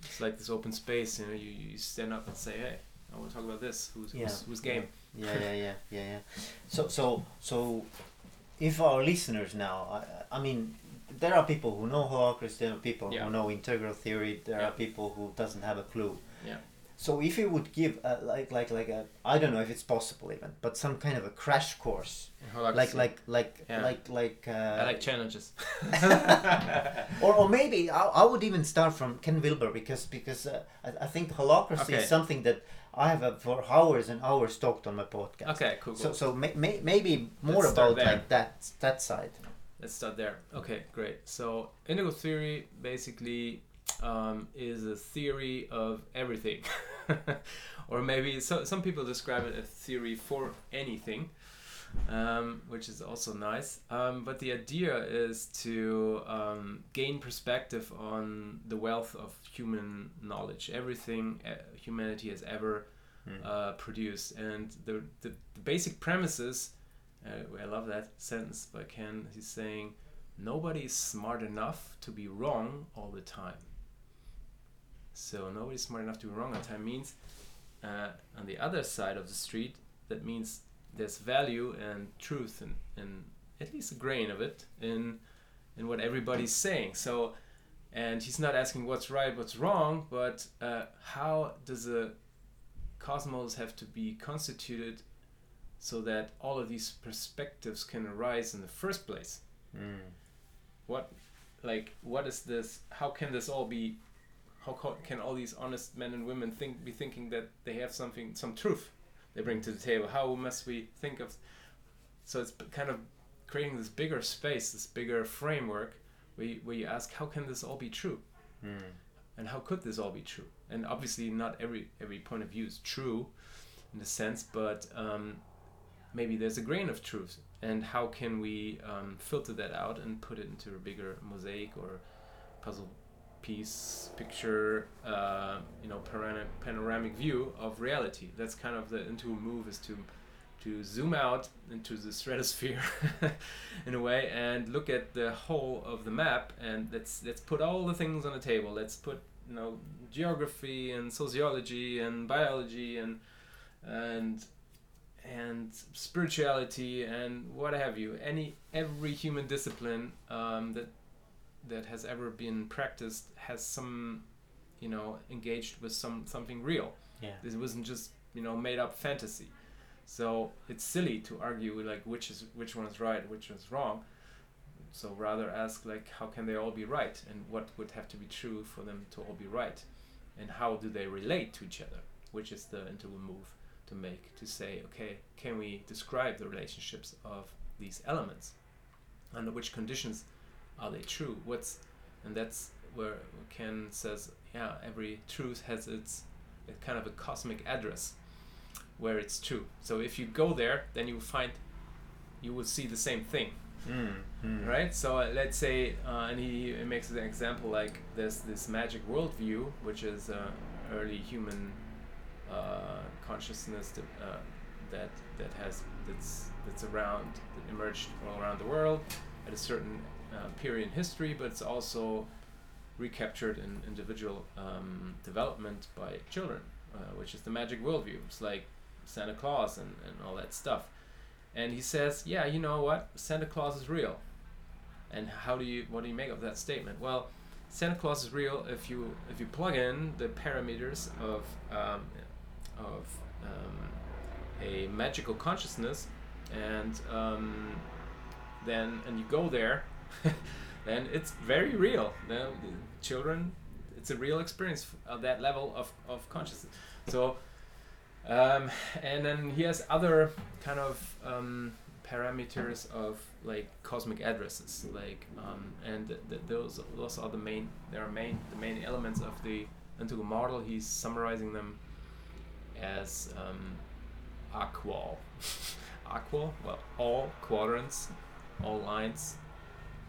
It's like this open space you know you, you stand up and say hey I want to talk about this who's Yeah, who's, who's game yeah, yeah, yeah, yeah, yeah. So, so, so, if our listeners now, I, I mean, there are people who know holacracy, there are people Yeah. who know integral theory, there Yeah. are people who doesn't have a clue. Yeah. So, if you would give a, like, like, like a, I don't know if it's possible even, but some kind of a crash course, like, like, like, Yeah. like, like, uh, I like challenges. <laughs> <laughs> or, or maybe I, I would even start from Ken Wilber because because uh, I, I think holacracy Okay. is something that I have uh, for hours and hours talked on my podcast. okay, cool. cool. So so may, may, maybe more Let's about like that that side. Let's start there. Okay, great. So integral theory basically um, is a theory of everything, <laughs> or maybe so, some people describe it as theory for anything, um, which is also nice. Um, but the idea is to um, gain perspective on the wealth of human knowledge, everything uh, humanity has ever uh, produced, and the, the, the basic premises. Uh, I love that sentence by Ken. He's saying, "Nobody is smart enough to be wrong all the time." So nobody's smart enough to be wrong the time means, uh, on the other side of the street, that means there's value and truth and, and at least a grain of it in in what everybody's saying. So, and he's not asking what's right, what's wrong, but uh, how does a cosmos have to be constituted so that all of these perspectives can arise in the first place? What, like, what is this? How can this all be? How co- can all these honest men and women think be thinking that they have something, some truth they bring to the table? How must we think of? So it's kind of creating this bigger space, this bigger framework, where you, where you ask, how can this all be true? and how could this all be true and obviously not every every point of view is true in a sense but um, maybe there's a grain of truth and how can we um, filter that out and put it into a bigger mosaic or puzzle piece picture uh, you know parana- panoramic view of reality. That's kind of the into move is to to zoom out into the stratosphere <laughs> in a way and look at the whole of the map and let's let's put all the things on the table. Let's put you know geography and sociology and biology and and and spirituality and what have you. Any every human discipline um, that that has ever been practiced has some you know engaged with some something real. Yeah. this wasn't just you know made up fantasy. So it's silly to argue like which is which one is right, which is wrong. So rather ask like how can they all be right, and what would have to be true for them to all be right, and how do they relate to each other, which is the integral move to make to say okay can we describe the relationships of these elements? Under which conditions are they true? What's and that's where Ken says yeah every truth has its kind of a cosmic address where it's true. So if you go there then you find you will see the same thing. Mm, mm. right? So uh, let's say uh, and he, he makes an example like there's this magic worldview which is uh, early human uh, consciousness that, uh, that that has that's that's around that emerged all around the world at a certain uh, period in history, but it's also recaptured in individual um, development by children, uh, which is the magic worldview. It's like Santa Claus and, and all that stuff. And he says, yeah, you know what? Santa Claus is real. And how do you what do you make of that statement? Well, Santa Claus is real if you if you plug in the parameters of um, of um, a magical consciousness, and um, then and you go there, <laughs> then it's very real. The children, it's a real experience at that level of, of consciousness. So, um, and then he has other kind of um, parameters of like cosmic addresses, like um, and th- th- those those are the main. There are main the main elements of the integral model. He's summarizing them as um, AQAL. <laughs> AQAL, well, all quadrants, all lines,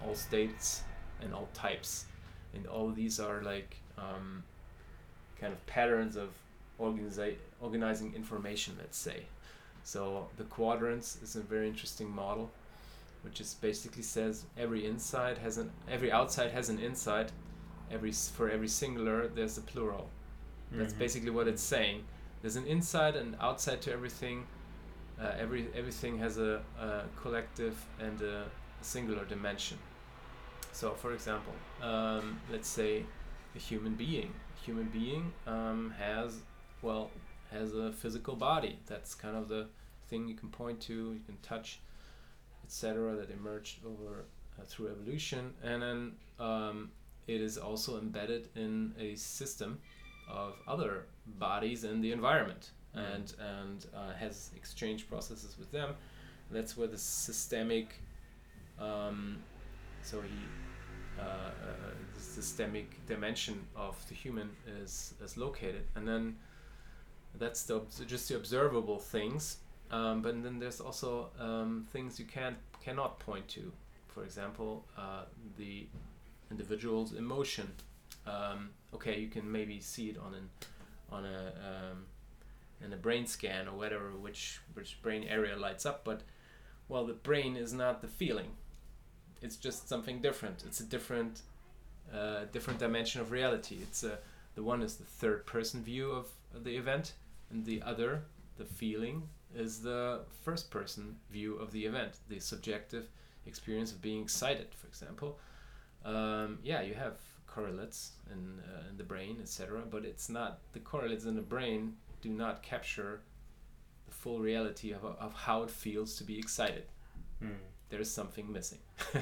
all states, and all types. And all these are like um, kind of patterns of organizi- organizing information, let's say. So the quadrants is a very interesting model, which is basically says every inside has an every outside has an inside, every for every singular there's a plural. That's Mhm. basically what it's saying. There's an inside and outside to everything. Uh, every everything has a, a collective and a singular dimension. So, for example, um, let's say a human being. A human being um, has well has a physical body. That's kind of the thing you can point to, you can touch, etc. That emerged over uh, through evolution, and then um, it is also embedded in a system of other bodies in the environment Mm. and and uh, has exchange processes with them. That's where the systemic, um, so he, uh, uh, the systemic dimension of the human is is located, and then that's the just the observable things. Um, but then there's also um, things you can cannot point to. For example, uh, the individual's emotion. Um, okay, you can maybe see it on an on a um, in a brain scan or whatever, which which brain area lights up. But well, the brain is not the feeling. It's just something different. It's a different uh, different dimension of reality. It's a the one is the third person view of the event, and the other, the feeling, is the first person view of the event, the subjective experience of being excited, for example. Um, yeah, you have correlates in, uh, in the brain, etc., but it's not the correlates in the brain do not capture the full reality of, of how it feels to be excited. Mm. There is something missing. <laughs> uh,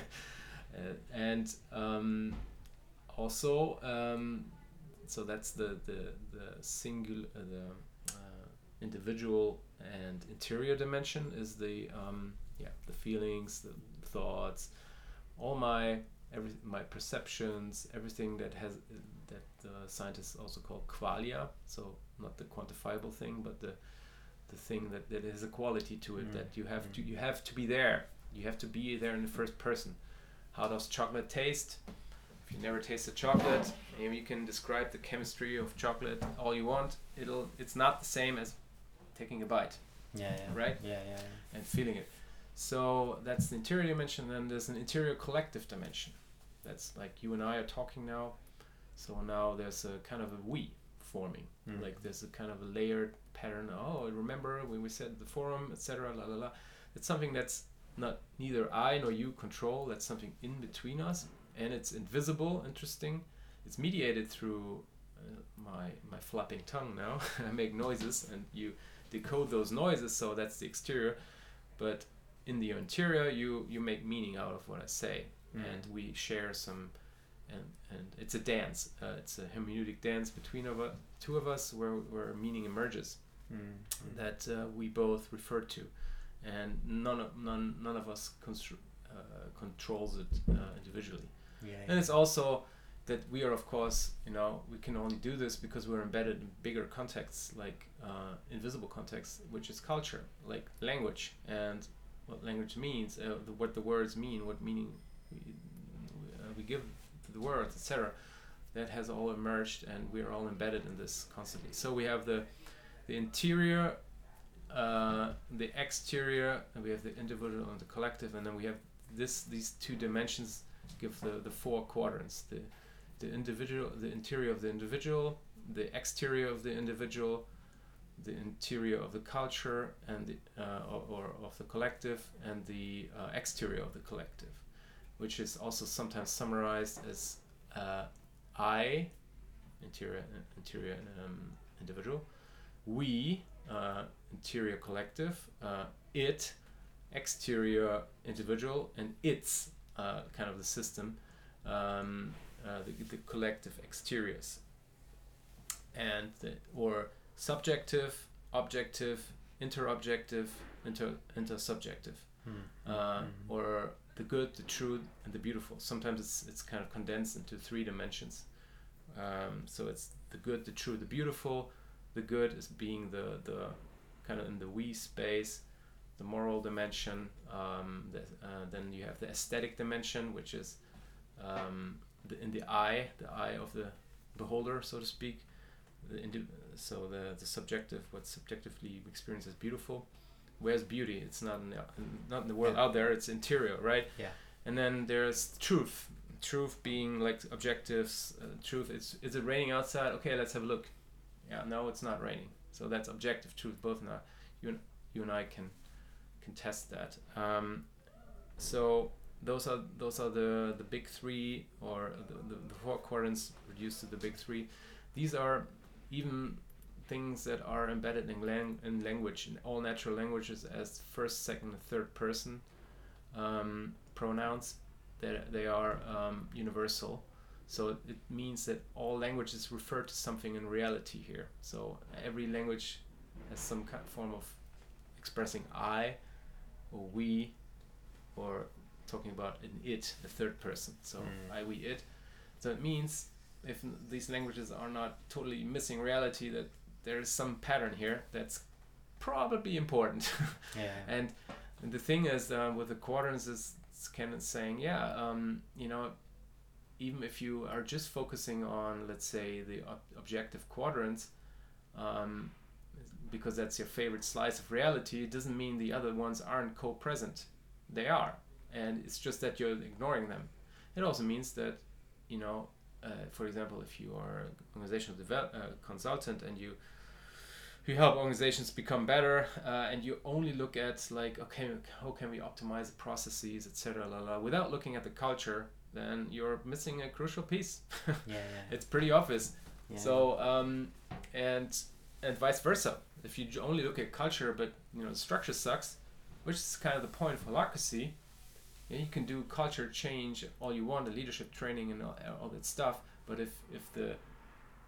and um, also, um, so that's the, the, the singular, uh, the uh, individual and interior dimension is the, um, yeah, the feelings, the thoughts, all my every my perceptions, everything that has that uh, scientists also call qualia. So not the quantifiable thing, but the the thing that, that has a quality to it Mm, that you have to mm. you have to be there. You have to be there in the first person. How does chocolate taste? If you never tasted chocolate, you can describe the chemistry of chocolate all you want. It'll it's not the same as taking a bite Yeah, yeah. Right? Yeah, yeah. and feeling it. So that's the interior dimension. Then there's an interior collective dimension. That's like you and I are talking now. So now there's a kind of a we forming. Mm. Like there's a kind of a layered pattern. Oh, remember when we said the forum, etc. La la la. It's something that's not neither I nor you control. That's something in between us, and it's invisible. Interesting. It's mediated through uh, my my flapping tongue now. <laughs> I make noises, and you decode those noises. So that's the exterior, but in the interior, you you make meaning out of what I say, Mm. and we share some. And, and it's a dance. Uh, it's a hermeneutic dance between of two of us, where where meaning emerges Mm. that uh, we both refer to, and none of none none of us constru- uh, controls it uh, individually. Yeah. And it's also that we are, of course, you know, we can only do this because we're embedded in bigger contexts, like uh, invisible contexts, which is culture, like language, and what language means, uh, the, what the words mean, what meaning we, uh, we give to the words, etc. That has all emerged, and we are all embedded in this constantly. So we have the the interior, uh, the exterior, and we have the individual and the collective, and then we have this these two dimensions give the, the four quadrants the the individual the interior of the individual the exterior of the individual the interior of the culture and the, uh, or, or of the collective and the uh, exterior of the collective which is also sometimes summarized as uh, I interior interior um, individual we uh, interior collective uh, it exterior individual and its uh, kind of the system, um, uh, the, the collective exteriors, and the, or subjective, objective, interobjective, inter intersubjective, Mm. uh, Mhm. or the good, the true, and the beautiful. Sometimes it's it's kind of condensed into three dimensions. Um, so it's the good, the true, the beautiful. The good is being the the kind of in the we space the moral dimension. Um, the, uh, then you have the aesthetic dimension, which is um, the, in the eye, the eye of the beholder, so to speak. The so the, the subjective, what subjectively we experience as beautiful. Where's beauty? It's not in the, not in the world Yeah. out there. It's interior, right? Yeah. And then there's truth. Truth being like objectives. Uh, truth. It's is it raining outside? Okay, let's have a look. Yeah, no, it's not raining. So that's objective truth. Both now, you and you and I can can test that. Um, so those are those are the the big three or the, the, the four quadrants reduced to the big three. These are even things that are embedded in, lang- in language in all natural languages as first, second, and third person um, pronouns. That they are um, universal. So it means that all languages refer to something in reality here. So every language has some kind form of expressing I or we or talking about an it, the third person. So Mm. I, we, it. So it means if these languages are not totally missing reality, that there is some pattern here that's probably important. <laughs> Yeah. and, and the thing is, uh, with the quadrants, is kind of saying, yeah, um, you know, even if you are just focusing on, let's say, the ob- objective quadrants, um, because that's your favorite slice of reality, it doesn't mean the other ones aren't co-present. They are, and it's just that you're ignoring them. It also means that, you know, uh, for example, if you are an organizational develop, uh, consultant and you you help organizations become better, uh, and you only look at like, okay, how can we optimize the processes, etc., without looking at the culture, then you're missing a crucial piece. <laughs> Yeah. Yeah. it's pretty obvious. yeah. So um, and and vice versa. If you only look at culture, but you know the structure sucks, which is kind of the point of holacracy. Yeah, you can do culture change all you want, the leadership training and all, all that stuff. But if if the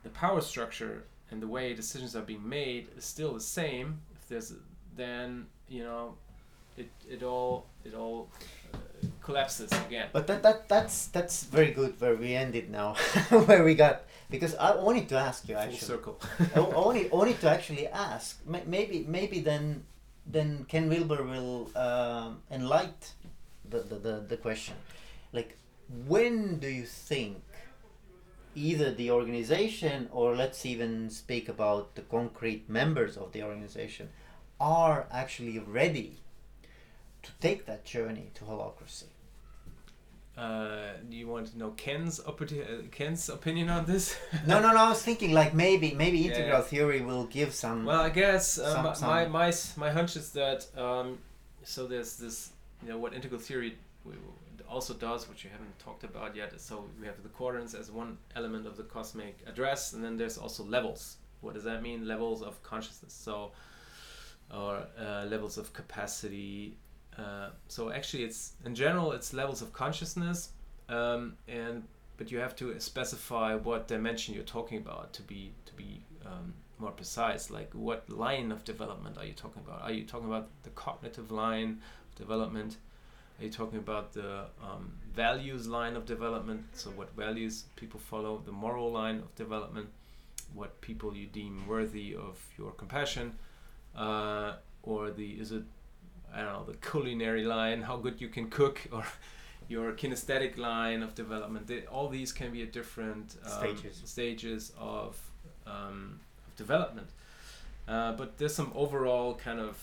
the power structure and the way decisions are being made is still the same, if there's then you know it it all it all uh, collapses again. But that, that that's that's very good where we ended now, <laughs> where we got because I wanted to ask you actually. Full circle. I I wanted, to actually ask. Maybe maybe then then Ken Wilber will um, enlighten the, the, the, the question. Like when do you think either the organization or let's even speak about the concrete members of the organization are actually ready to take that journey to holacracy? Uh, do you want to know Ken's opportu- uh, Ken's opinion on this? <laughs> no, no, no. I was thinking like maybe maybe Yeah. integral theory will give some. Well, I guess uh, Some- my, some- my my my hunch is that um, so there's this you know what integral theory also does, which you haven't talked about yet. So we have the quadrants as one element of the cosmic address, and then there's also levels. What does that mean? Levels of consciousness. So or uh, levels of capacity. Uh, so actually, it's in general it's levels of consciousness, um, and but you have to specify what dimension you're talking about to be to be um, more precise. Like what line of development are you talking about? Are you talking about the cognitive line of development? Are you talking about the um, values line of development? So what values people follow? The moral line of development? What people you deem worthy of your compassion? Uh, or the is it I don't know the culinary line? How good you can cook <laughs> or your kinesthetic line of development. They, all these can be at different um, Stages. stages of, um, of development. Uh, but there's some overall kind of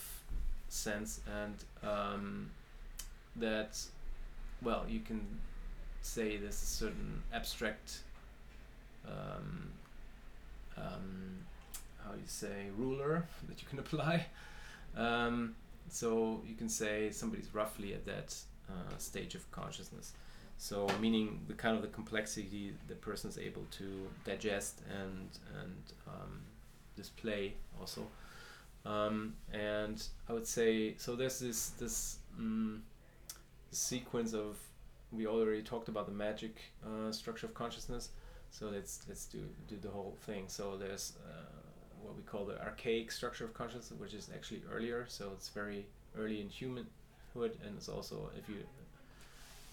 sense, and um, that, well, you can say there's a certain abstract, um, um, how you say, ruler <laughs> that you can apply. Um, so you can say somebody's roughly at that uh, stage of consciousness. So meaning the kind of the complexity the person is able to digest and and um, display also. Um, and I would say so. There's this this um, sequence of we already talked about the magic uh, structure of consciousness. So let's let's do do the whole thing. So there's uh, what we call the archaic structure of consciousness, which is actually earlier. So it's very early in humanhood, and it's also if you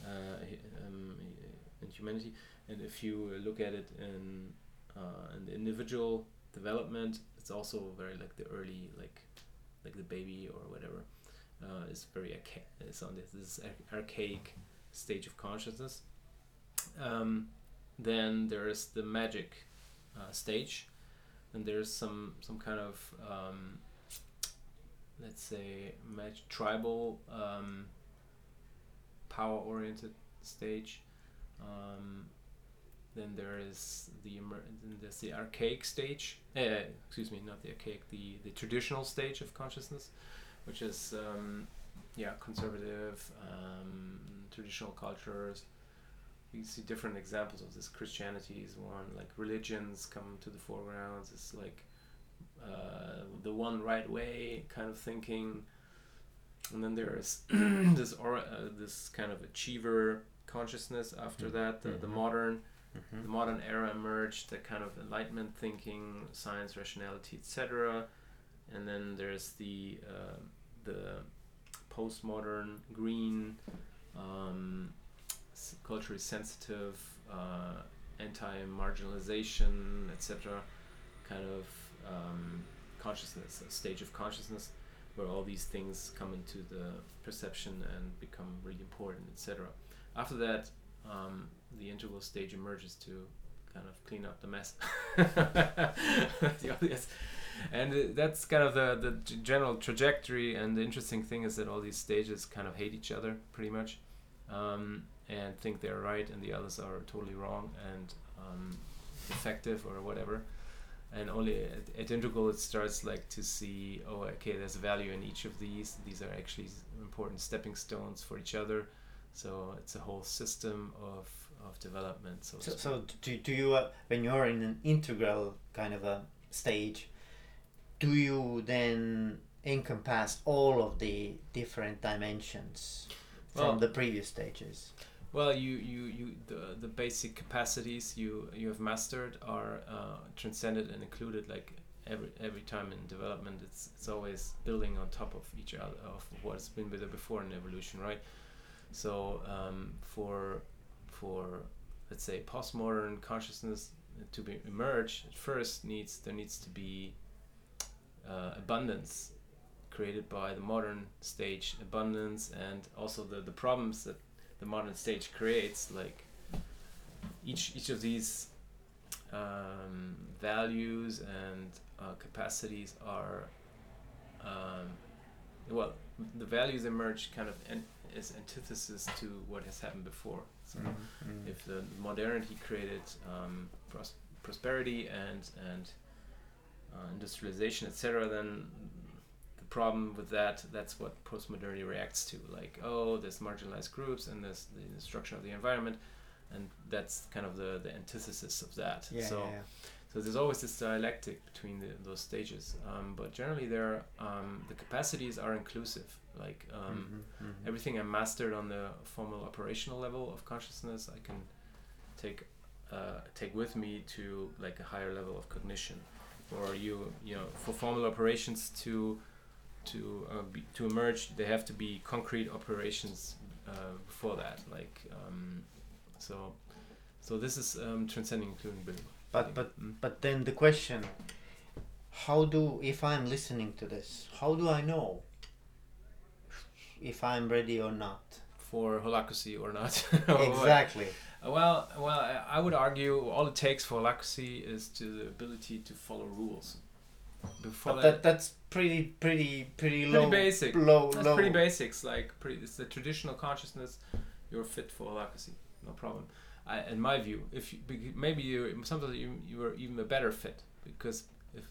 uh, um, in humanity, and if you look at it in uh, in the individual development, it's also very like the early like like the baby or whatever. Uh, is very archa- it's on this, this archaic stage of consciousness. Um, then there is the magic uh, stage, and there's some some kind of um, let's say mag- tribal um, power oriented stage. Um, then there is the then there's the archaic stage. Uh, excuse me, not the archaic, the the traditional stage of consciousness, which is um, yeah conservative um, traditional cultures. We see different examples of this. Christianity is one. Like religions come to the foreground. It's like uh, the one right way kind of thinking and then there is <clears throat> this or uh, this kind of achiever consciousness after that the, the Mhm. modern Mhm. the modern era emerged the kind of enlightenment thinking science rationality etc and then there's the uh, the postmodern green um, culturally sensitive uh, anti-marginalization etc kind of um, consciousness a stage of consciousness where all these things come into the perception and become really important, etc. After that, um, the integral stage emerges to kind of clean up the mess. <laughs> the. And uh, that's kind of the, the general trajectory. And the interesting thing is that all these stages kind of hate each other pretty much um, and think they're right and the others are totally wrong and um, effective or whatever. And only at, at integral it starts like to see oh okay there's value in each of these. These are actually important stepping stones for each other. So it's a whole system of of development so, So, so do, do you uh, when you're in an integral kind of a stage, do you then encompass all of the different dimensions from Well- the previous stages? Well you you you the the basic capacities you you have mastered are uh, transcended and included like every every time in development it's it's always building on top of each other of what's been there before in evolution right? So um, for for let's say postmodern consciousness to be emerge first needs there needs to be uh, abundance created by the modern stage abundance and also the the problems that the modern stage creates like each each of these um, values and uh, capacities are um, well the values emerge kind of an, as antithesis to what has happened before so Mm-hmm. if the modernity created um, pros- prosperity and and uh, industrialization etc then the problem with that that's what postmodernity reacts to like oh there's marginalized groups and there's the destruction of the environment and that's kind of the, the antithesis of that Yeah, so yeah, yeah. So there's always this dialectic between the, those stages. Um, but generally, there um, the capacities are inclusive. Like um, Mhm, mhm. everything I mastered on the formal operational level of consciousness, I can take uh, take with me to like a higher level of cognition, or you you know for formal operations to to uh, be, to emerge, they have to be concrete operations uh, before that. Like um, so, so this is um, transcending including building. But but Mm. but then the question, how do if I'm listening to this, how do I know if I'm ready or not? for holacracy or not. <laughs> Exactly. Uh, Well, well, I- I would argue all it takes for holacracy is to the ability to follow rules. Before But that, that that's pretty pretty pretty pretty low. basic. Low That's low. pretty basics. Like pretty, it's the traditional consciousness. You're fit for holacracy, no problem. I, in my view, if you, maybe you sometimes you you are even a better fit because if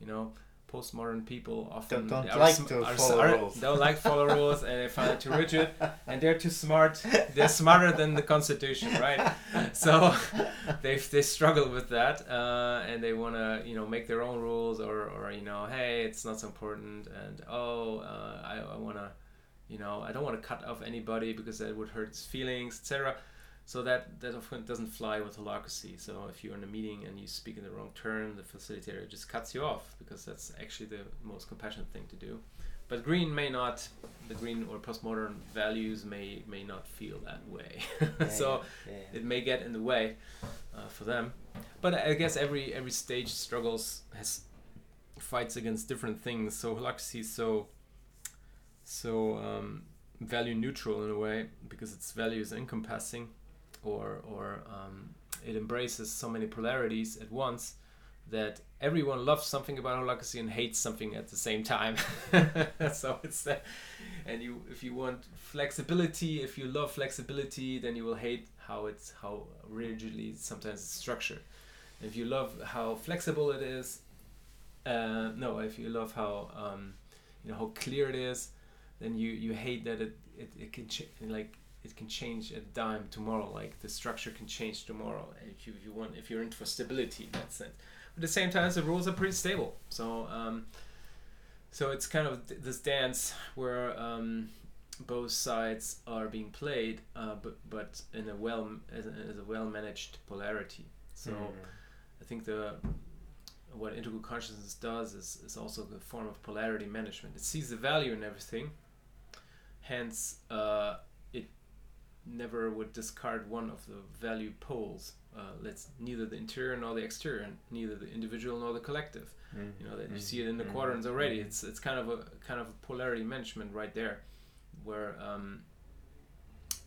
you know postmodern people often Don't- don't like to are follow are- rules. Don't like follow rules and they find it too rigid <laughs> and they're too smart. They're smarter than the Constitution, right? So <laughs> they they struggle with that uh, and they want to you know make their own rules or or you know hey it's not so important and oh uh, I I want to you know I don't want to cut off anybody because that would hurt his feelings etc. So that that often doesn't fly with holacracy. So if you're in a meeting and you speak in the wrong turn, the facilitator just cuts you off because that's actually the most compassionate thing to do. But green may not, the green or postmodern values may may not feel that way. <laughs> Yeah, so yeah, yeah. it may get in the way uh, for them. But I guess every every stage struggles has fights against different things. So holacracy is so so um, value neutral in a way because its value is encompassing, or or um, it embraces so many polarities at once that everyone loves something about holacracy and hates something at the same time. <laughs> so it's that, and you if you want flexibility, if you love flexibility, then you will hate how it's how rigidly sometimes it's structured. If you love how flexible it is, uh, no, if you love how um, you know how clear it is, then you you hate that it it, it can ch- like it can change a dime tomorrow. Like the structure can change tomorrow. If you, if you want if you're in for stability in that sense. But at the same time, the rules are pretty stable. So um, so it's kind of th- this dance where um, both sides are being played, uh, but but in a well as a, as a well managed polarity. So. Mm. I think the what integral consciousness does is, is also a form of polarity management. It sees the value in everything, hence uh, never would discard one of the value poles. Uh, let's neither the interior nor the exterior, and neither the individual nor the collective. Mm. You know that you Mm. see it in the Mm. quadrants already. Mm. It's it's kind of a kind of a polarity management right there, where um,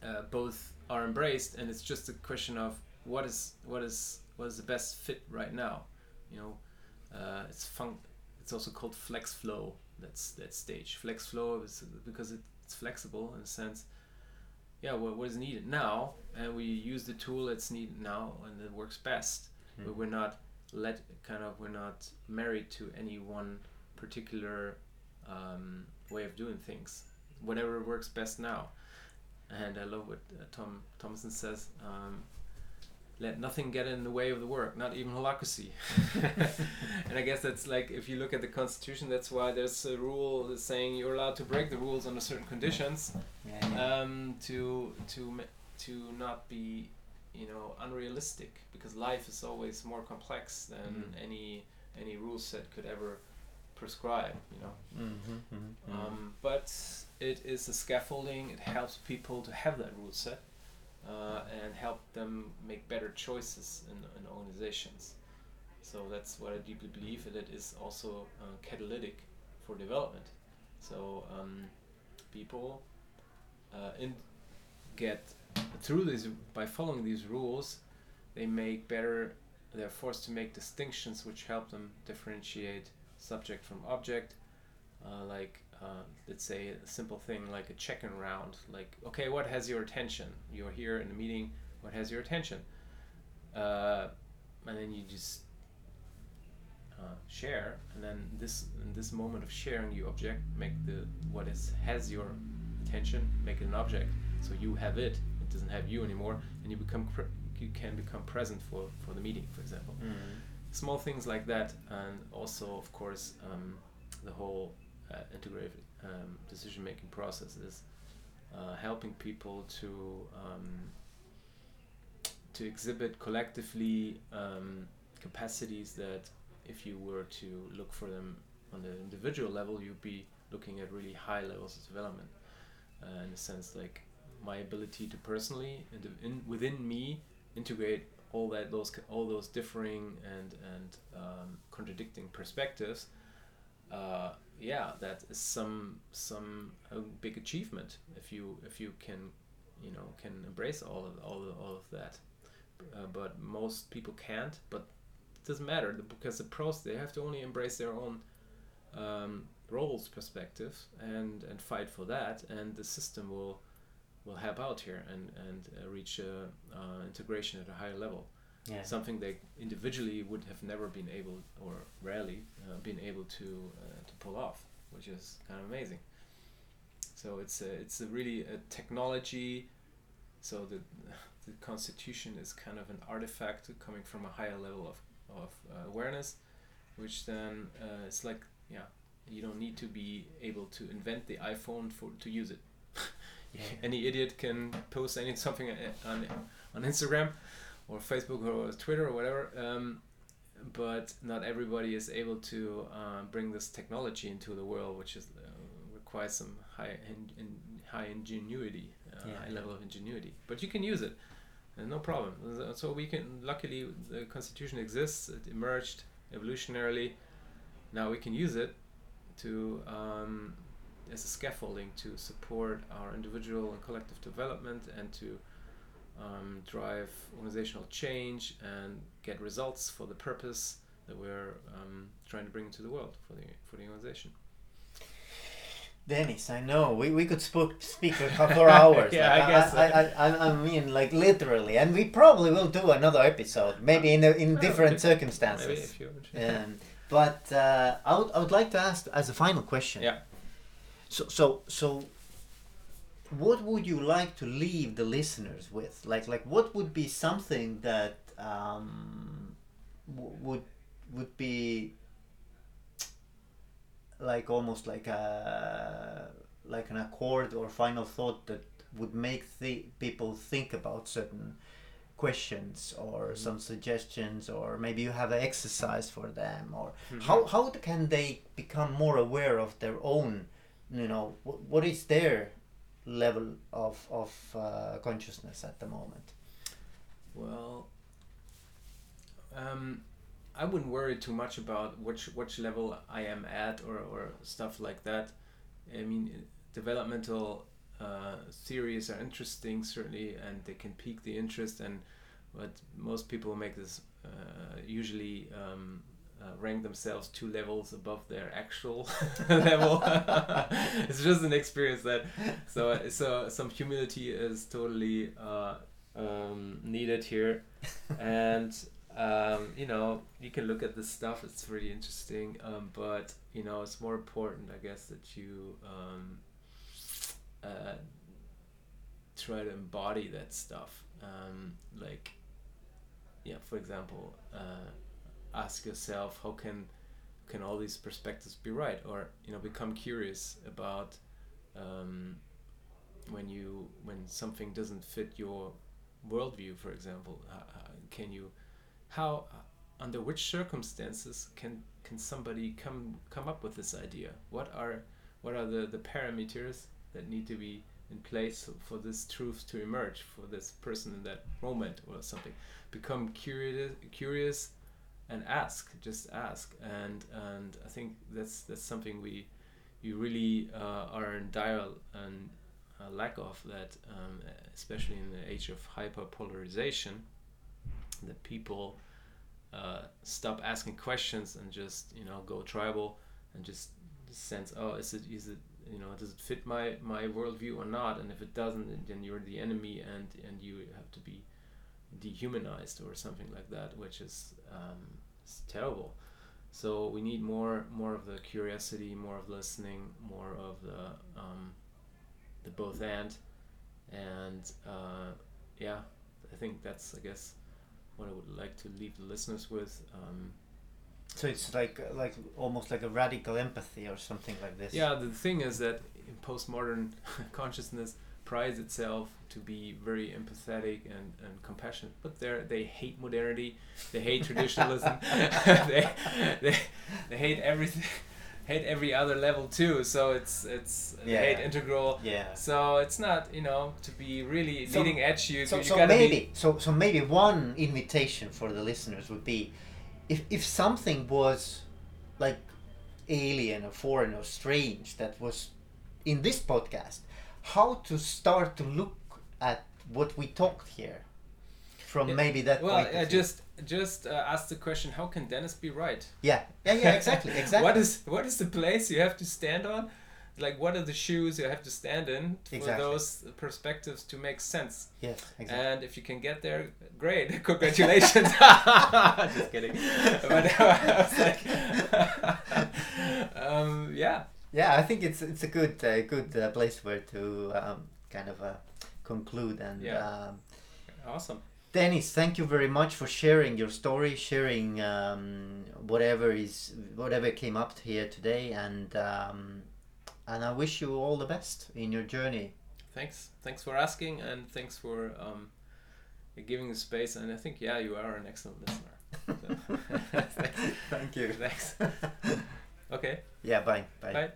uh, both are embraced, and it's just a question of what is what is what is the best fit right now. You know, uh, it's fun. It's also called flex flow. That's that stage. Flex flow is because it's flexible in a sense. Yeah, what, what is needed now, and we use the tool that's needed now, and it works best. But Mm. we're not let kind of we're not married to any one particular um, way of doing things. Whatever works best now. And I love what uh, Tom Thomison says. Um, let nothing get in the way of the work, not even holacracy. <laughs> and I guess that's like if you look at the Constitution, that's why there's a rule saying you're allowed to break the rules under certain conditions Yeah, yeah. um, to to to not be you know unrealistic because life is always more complex than Mhm. any any rule set could ever prescribe you know Mhm, mhm, mhm. um, but it is a scaffolding it helps people to have that rule set uh, and help them make better choices in, in organizations. So that's what I deeply believe it is also uh, catalytic for development. So um, people uh, in get through these by following these rules they make better they're forced to make distinctions which help them differentiate subject from object uh, like uh, let's say a simple thing like a check-in round like okay what has your attention? You're here in a meeting what has your attention? Uh, and then you just uh, share and then this in this moment of sharing you object make the what is has your attention make it an object. So you have it it doesn't have you anymore and you become you can become present for for the meeting for example. Mm. small things like that, and also of course um, the whole uh, integrated um, decision making processes, uh, helping people to um, to exhibit collectively um, capacities that if you were to look for them on the individual level you'd be looking at really high levels of development uh, in a sense like my ability to personally and in, within me integrate all that those all those differing and and um, contradicting perspectives uh, yeah that is some some a big achievement if you if you can you know can embrace all of all of, all of that. Uh, but most people can't but it doesn't matter because the pros they have to only embrace their own um, roles perspective and and fight for that and the system will will help out here and and uh, reach uh, uh, integration at a higher level yeah. something they individually would have never been able or rarely uh, been able to uh, to pull off which is kind of amazing so it's a, it's a really a technology so the <laughs> the constitution is kind of an artifact coming from a higher level of, of uh, awareness which then uh, it's like yeah you don't need to be able to invent the iphone for to use it <laughs> Yeah. any idiot can post any something uh, on on instagram or facebook or twitter or whatever um, but not everybody is able to uh, bring this technology into the world which is uh, requires some high in, in high ingenuity uh, Yeah. high level of ingenuity but you can use it and no problem so we can luckily the constitution exists it emerged evolutionarily now we can use it to um, as a scaffolding to support our individual and collective development and to um, drive organizational change and get results for the purpose that we're um, trying to bring into the world for the for the organization. Dennis, I know we, we could spook, speak for for hours. <laughs> Yeah, Like, I guess I, I, I, I mean, like literally, and we probably will do another episode, maybe in a, in different circumstances. Maybe if you um, but uh, I would I would like to ask as a final question. Yeah. So so so, what would you like to leave the listeners with? Like like what would be something that um, w- would would be like almost like a like an accord or final thought that would make the people think about certain questions or Mhm. some suggestions or maybe you have an exercise for them or Mhm. how how can they become more aware of their own you know wh- what is their level of of uh, consciousness at the moment Well, um, I wouldn't worry too much about which which level I am at or, or stuff like that. I mean, developmental uh, theories are interesting certainly, and they can pique the interest. And but most people make this uh, usually um, uh, rank themselves two levels above their actual <laughs> level. <laughs> it's just an experience that so so some humility is totally uh, um, needed here, and um, you know you can look at this stuff. It's really interesting, um, but you know it's more important, I guess, that you um, uh, try to embody that stuff. Um, like, yeah, for example, uh, ask yourself how can can all these perspectives be right, or you know become curious about um, when you when something doesn't fit your worldview, for example. Uh, can you how under which circumstances can can somebody come come up with this idea? What are what are the, the parameters that need to be in place for this truth to emerge for this person in that moment or something? Become curious curious and ask, just ask. And and I think that's that's something we you really uh, are in dire and uh, lack of that, um, especially in the age of hyperpolarization, that people uh, stop asking questions and just you know go tribal and just sense oh is it is it you know does it fit my my worldview or not and if it doesn't then you're the enemy and and you have to be dehumanized or something like that which is um, it's terrible so we need more more of the curiosity more of listening more of the um, the both and and uh, yeah I think that's I guess what I would like to leave the listeners with um, So it's like like almost like a radical empathy or something like this. Yeah, the thing is that in postmodern <laughs> consciousness prides itself to be very empathetic and, and compassionate, but they they hate modernity, they hate traditionalism, <laughs> <laughs> they, they they hate everything, <laughs> hate every other level too. So it's it's they hate integral. Yeah. So it's not you know to be really So- leading edge. You, So, you so maybe be so so maybe one invitation for the listeners would be if if something was like alien or foreign or strange that was in this podcast, how to start to look at what we talked here from Yeah, maybe that well. point of Uh, just just uh, ask the question: How can Dennis be right? yeah yeah yeah exactly <laughs> exactly what is what is the place you have to stand on? Like what are the shoes you have to stand in for Exactly. those perspectives to make sense? yes exactly And if you can get there, great! <laughs> Congratulations. <laughs> Just kidding. But like, um, yeah, yeah I think it's it's a good uh, good uh, place where to um, kind of uh, conclude and Yeah. um, awesome. Dennis, thank you very much for sharing your story, sharing um, whatever is whatever came up here today, and um, and I wish you all the best in your journey. Thanks, thanks for asking, and thanks for um, giving the space. And I think yeah, you are an excellent listener. <laughs> So, <laughs> Thank you. thanks. <laughs> Okay. Yeah, bye. Bye. Bye.